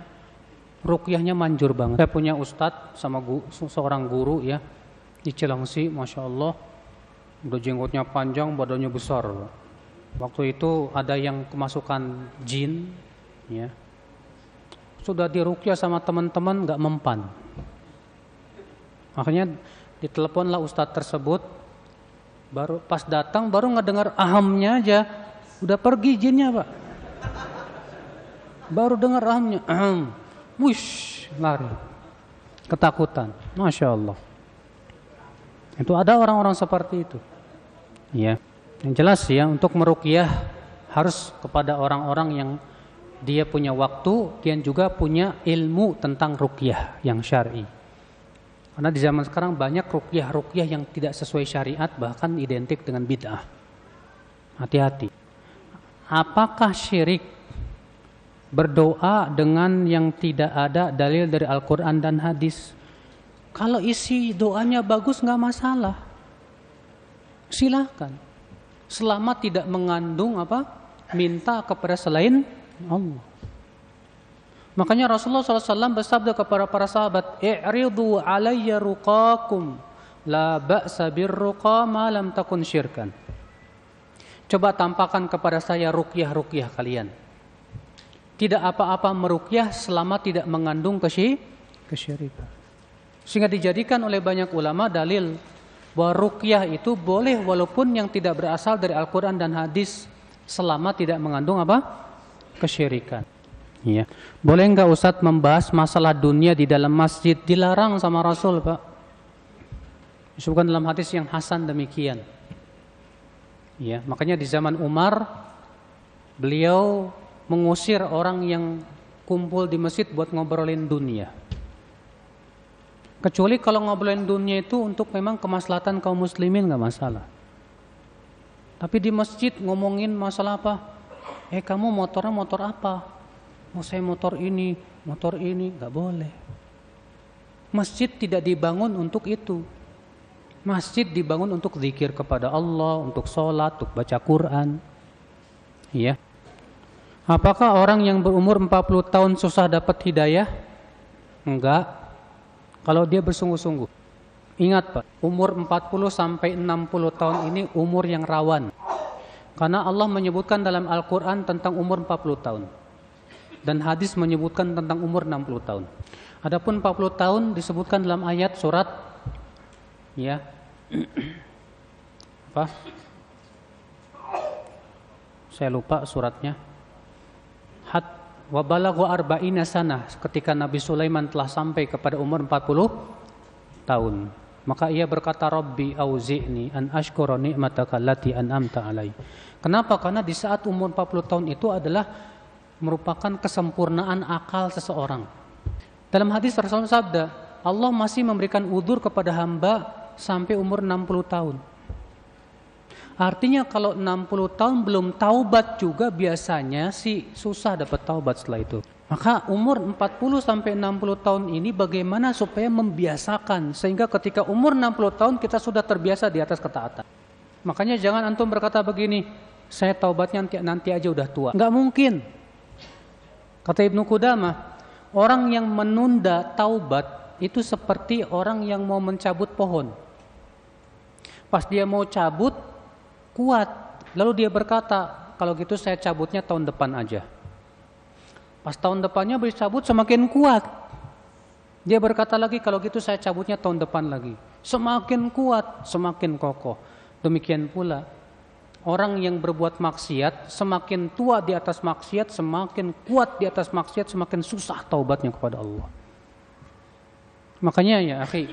rukyahnya manjur banget. Saya punya ustadz sama gu, seorang guru ya di Cilengsi, masya Allah, udah jenggotnya panjang, badannya besar. Waktu itu ada yang kemasukan jin, ya, sudah dirukyah sama teman-teman nggak mempan. Makanya diteleponlah ustadz tersebut, baru pas datang baru ngedengar ahamnya aja, udah pergi jinnya pak. Baru dengar ahamnya, aham, wush, lari, ketakutan, masya Allah. Itu ada orang-orang seperti itu. Ya, yang jelas ya untuk merukyah harus kepada orang-orang yang dia punya waktu, dia juga punya ilmu tentang rukyah yang syar'i. Karena di zaman sekarang banyak rukyah-rukyah yang tidak sesuai syariat bahkan identik dengan bid'ah. Hati-hati. Apakah syirik berdoa dengan yang tidak ada dalil dari Al-Quran dan hadis. Kalau isi doanya bagus nggak masalah, silahkan. Selama tidak mengandung apa minta kepada selain Allah. Makanya Rasulullah SAW bersabda kepada para sahabat, "I'ridu alayya ruqakum, la ba'sa birruqa ma lam takun syirkan." Coba tampakkan kepada saya rukyah-rukyah kalian tidak apa-apa merukyah selama tidak mengandung kesyirikan. Sehingga dijadikan oleh banyak ulama dalil bahwa rukyah itu boleh walaupun yang tidak berasal dari Al-Quran dan hadis selama tidak mengandung apa? kesyirikan. Iya. Boleh nggak Ustadz membahas masalah dunia di dalam masjid? Dilarang sama Rasul, Pak. Disebutkan dalam hadis yang hasan demikian. Ya, makanya di zaman Umar beliau mengusir orang yang kumpul di masjid buat ngobrolin dunia. Kecuali kalau ngobrolin dunia itu untuk memang kemaslahatan kaum muslimin nggak masalah. Tapi di masjid ngomongin masalah apa? Eh kamu motornya motor apa? Mau saya motor ini, motor ini, nggak boleh. Masjid tidak dibangun untuk itu. Masjid dibangun untuk zikir kepada Allah, untuk sholat, untuk baca Quran. Ya. Apakah orang yang berumur 40 tahun susah dapat hidayah? Enggak. Kalau dia bersungguh-sungguh. Ingat Pak, umur 40 sampai 60 tahun ini umur yang rawan. Karena Allah menyebutkan dalam Al-Quran tentang umur 40 tahun. Dan hadis menyebutkan tentang umur 60 tahun. Adapun 40 tahun disebutkan dalam ayat surat ya. Apa? Saya lupa suratnya wa balagha arba'ina sana ketika Nabi Sulaiman telah sampai kepada umur 40 tahun. Maka ia berkata Rabbi auzi'ni an ashkura ni'mataka allati an'amta alai. Kenapa? Karena di saat umur 40 tahun itu adalah merupakan kesempurnaan akal seseorang. Dalam hadis Rasulullah sabda Allah masih memberikan udur kepada hamba sampai umur 60 tahun Artinya kalau 60 tahun belum taubat juga biasanya sih susah dapat taubat setelah itu. Maka umur 40 sampai 60 tahun ini bagaimana supaya membiasakan sehingga ketika umur 60 tahun kita sudah terbiasa di atas ketaatan. Makanya jangan antum berkata begini, saya taubatnya nanti, nanti aja udah tua. Enggak mungkin. Kata Ibnu Qudamah, orang yang menunda taubat itu seperti orang yang mau mencabut pohon. Pas dia mau cabut, kuat. Lalu dia berkata, kalau gitu saya cabutnya tahun depan aja. Pas tahun depannya cabut semakin kuat. Dia berkata lagi, kalau gitu saya cabutnya tahun depan lagi. Semakin kuat, semakin kokoh. Demikian pula, orang yang berbuat maksiat, semakin tua di atas maksiat, semakin kuat di atas maksiat, semakin susah taubatnya kepada Allah. Makanya ya, akhi,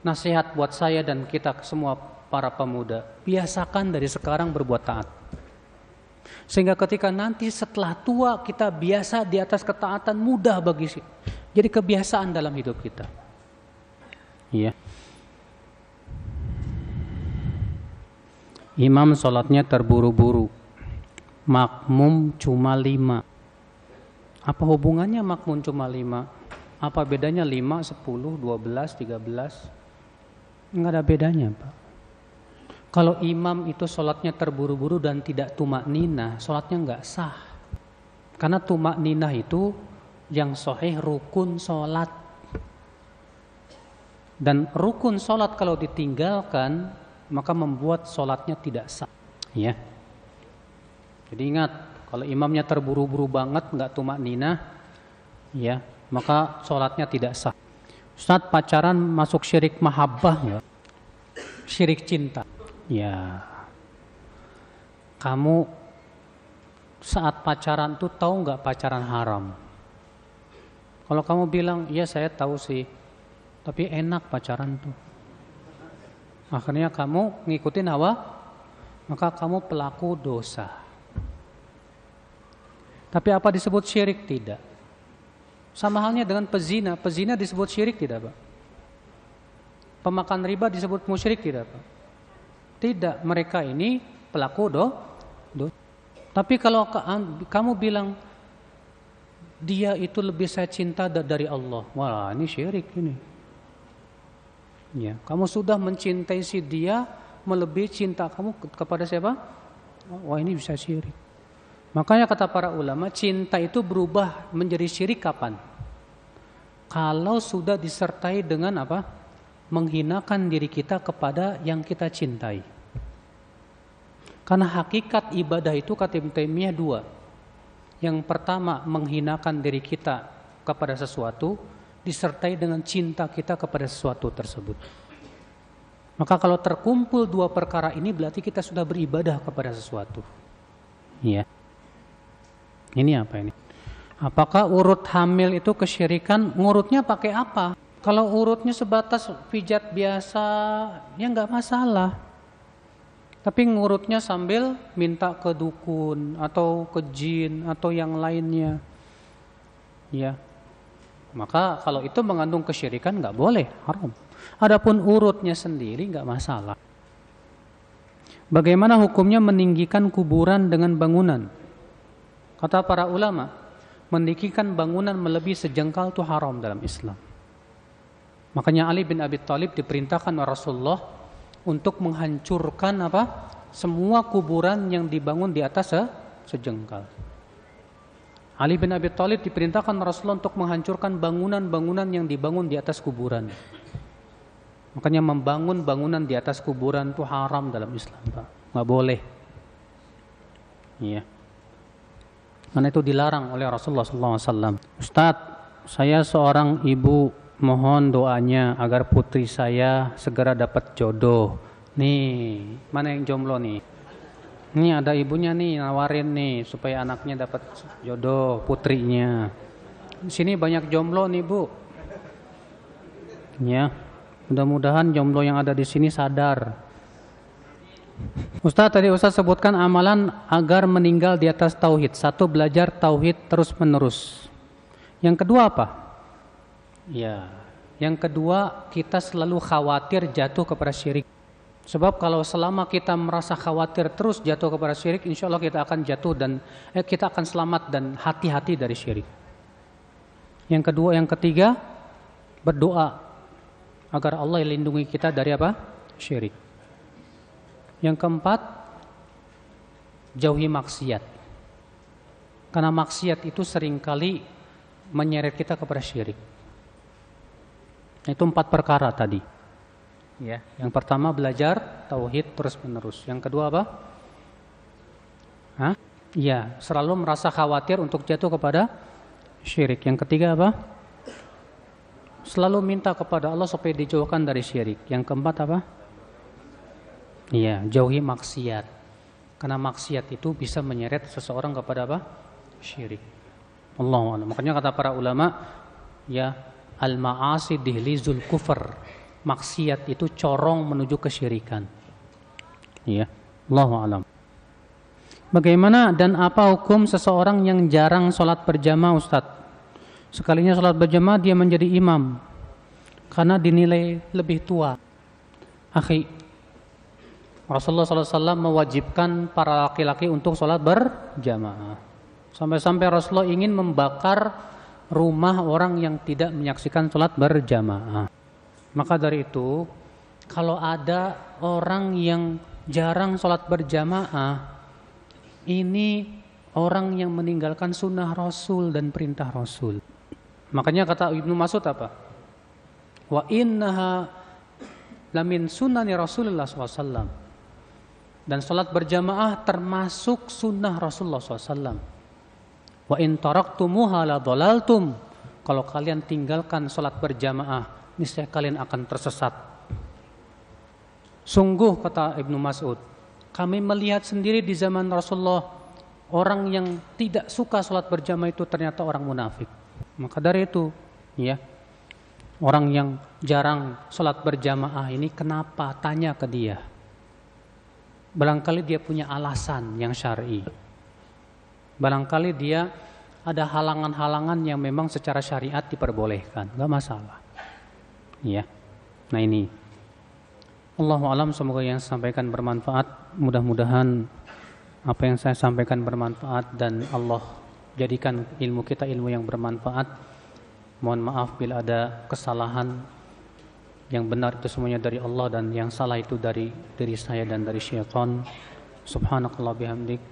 nasihat buat saya dan kita semua para pemuda, biasakan dari sekarang berbuat taat. Sehingga ketika nanti setelah tua kita biasa di atas ketaatan mudah bagi jadi kebiasaan dalam hidup kita. Iya. Imam sholatnya terburu-buru. Makmum cuma lima. Apa hubungannya makmum cuma lima? Apa bedanya lima, sepuluh, dua belas, tiga belas? Enggak ada bedanya Pak. Kalau imam itu sholatnya terburu-buru dan tidak tumak nina, sholatnya nggak sah. Karena tumak nina itu yang sahih rukun sholat. Dan rukun sholat kalau ditinggalkan, maka membuat sholatnya tidak sah. Ya. Jadi ingat, kalau imamnya terburu-buru banget, nggak tumak nina, ya, maka sholatnya tidak sah. Ustaz pacaran masuk syirik mahabbah ya? Syirik cinta. Ya, kamu saat pacaran tuh tahu nggak pacaran haram? Kalau kamu bilang, iya saya tahu sih, tapi enak pacaran tuh. Akhirnya kamu ngikutin hawa, maka kamu pelaku dosa. Tapi apa disebut syirik? Tidak. Sama halnya dengan pezina. Pezina disebut syirik tidak, Pak? Pemakan riba disebut musyrik tidak, Pak? Tidak, mereka ini pelaku do, do. Tapi kalau kamu bilang dia itu lebih saya cinta dari Allah. Wah, ini syirik ini. Ya, kamu sudah mencintai si dia melebihi cinta kamu kepada siapa? Wah, ini bisa syirik. Makanya kata para ulama, cinta itu berubah menjadi syirik kapan? Kalau sudah disertai dengan apa? Menghinakan diri kita kepada yang kita cintai. Karena hakikat ibadah itu kata Taimiyah dua. Yang pertama menghinakan diri kita kepada sesuatu disertai dengan cinta kita kepada sesuatu tersebut. Maka kalau terkumpul dua perkara ini berarti kita sudah beribadah kepada sesuatu. Iya. Ini apa ini? Apakah urut hamil itu kesyirikan? Ngurutnya pakai apa? Kalau urutnya sebatas pijat biasa, ya nggak masalah. Tapi ngurutnya sambil minta ke dukun atau ke jin atau yang lainnya. Ya. Maka kalau itu mengandung kesyirikan nggak boleh, haram. Adapun urutnya sendiri nggak masalah. Bagaimana hukumnya meninggikan kuburan dengan bangunan? Kata para ulama, meninggikan bangunan melebihi sejengkal itu haram dalam Islam. Makanya Ali bin Abi Thalib diperintahkan oleh Rasulullah untuk menghancurkan apa? Semua kuburan yang dibangun di atas sejengkal. Ali bin Abi Thalib diperintahkan Rasulullah untuk menghancurkan bangunan-bangunan yang dibangun di atas kuburan. Makanya membangun bangunan di atas kuburan itu haram dalam Islam, Pak. Nggak boleh. Iya. Karena itu dilarang oleh Rasulullah SAW. Ustadz, saya seorang ibu mohon doanya agar putri saya segera dapat jodoh. Nih, mana yang jomblo nih? Ini ada ibunya nih nawarin nih supaya anaknya dapat jodoh putrinya. Di sini banyak jomblo nih bu. Ya, mudah-mudahan jomblo yang ada di sini sadar. Ustaz tadi Ustaz sebutkan amalan agar meninggal di atas tauhid. Satu belajar tauhid terus menerus. Yang kedua apa? Ya. Yang kedua, kita selalu khawatir jatuh kepada syirik. Sebab kalau selama kita merasa khawatir terus jatuh kepada syirik, insya Allah kita akan jatuh dan eh, kita akan selamat dan hati-hati dari syirik. Yang kedua, yang ketiga, berdoa agar Allah lindungi kita dari apa? Syirik. Yang keempat, jauhi maksiat. Karena maksiat itu sering kali menyeret kita kepada syirik. Itu empat perkara tadi. Ya, yang pertama belajar tauhid terus menerus. Yang kedua apa? Hah? Iya, selalu merasa khawatir untuk jatuh kepada syirik. Yang ketiga apa? Selalu minta kepada Allah supaya dijauhkan dari syirik. Yang keempat apa? Iya, jauhi maksiat. Karena maksiat itu bisa menyeret seseorang kepada apa? Syirik. Allah Makanya kata para ulama, ya al maasi dihlizul kufur maksiat itu corong menuju kesyirikan ya Allahu alam Bagaimana dan apa hukum seseorang yang jarang sholat berjamaah Ustadz? Sekalinya sholat berjamaah dia menjadi imam karena dinilai lebih tua. Akhi, Rasulullah SAW mewajibkan para laki-laki untuk sholat berjamaah. Sampai-sampai Rasulullah ingin membakar rumah orang yang tidak menyaksikan sholat berjamaah. Maka dari itu, kalau ada orang yang jarang sholat berjamaah, ini orang yang meninggalkan sunnah Rasul dan perintah Rasul. Makanya kata Ibnu Mas'ud apa? Wa innaha lamin sunnani Rasulullah SAW. Dan sholat berjamaah termasuk sunnah Rasulullah SAW. Wa in taraktumuha la dhalaltum. Kalau kalian tinggalkan salat berjamaah, niscaya kalian akan tersesat. Sungguh kata Ibnu Mas'ud, kami melihat sendiri di zaman Rasulullah orang yang tidak suka salat berjamaah itu ternyata orang munafik. Maka dari itu, ya, orang yang jarang salat berjamaah ini kenapa? Tanya ke dia. Barangkali dia punya alasan yang syar'i. Barangkali dia ada halangan-halangan yang memang secara syariat diperbolehkan, nggak masalah. Ya, nah ini. Allahu alam semoga yang saya sampaikan bermanfaat. Mudah-mudahan apa yang saya sampaikan bermanfaat dan Allah jadikan ilmu kita ilmu yang bermanfaat. Mohon maaf bila ada kesalahan yang benar itu semuanya dari Allah dan yang salah itu dari diri saya dan dari syaitan. Subhanakallah bihamdik.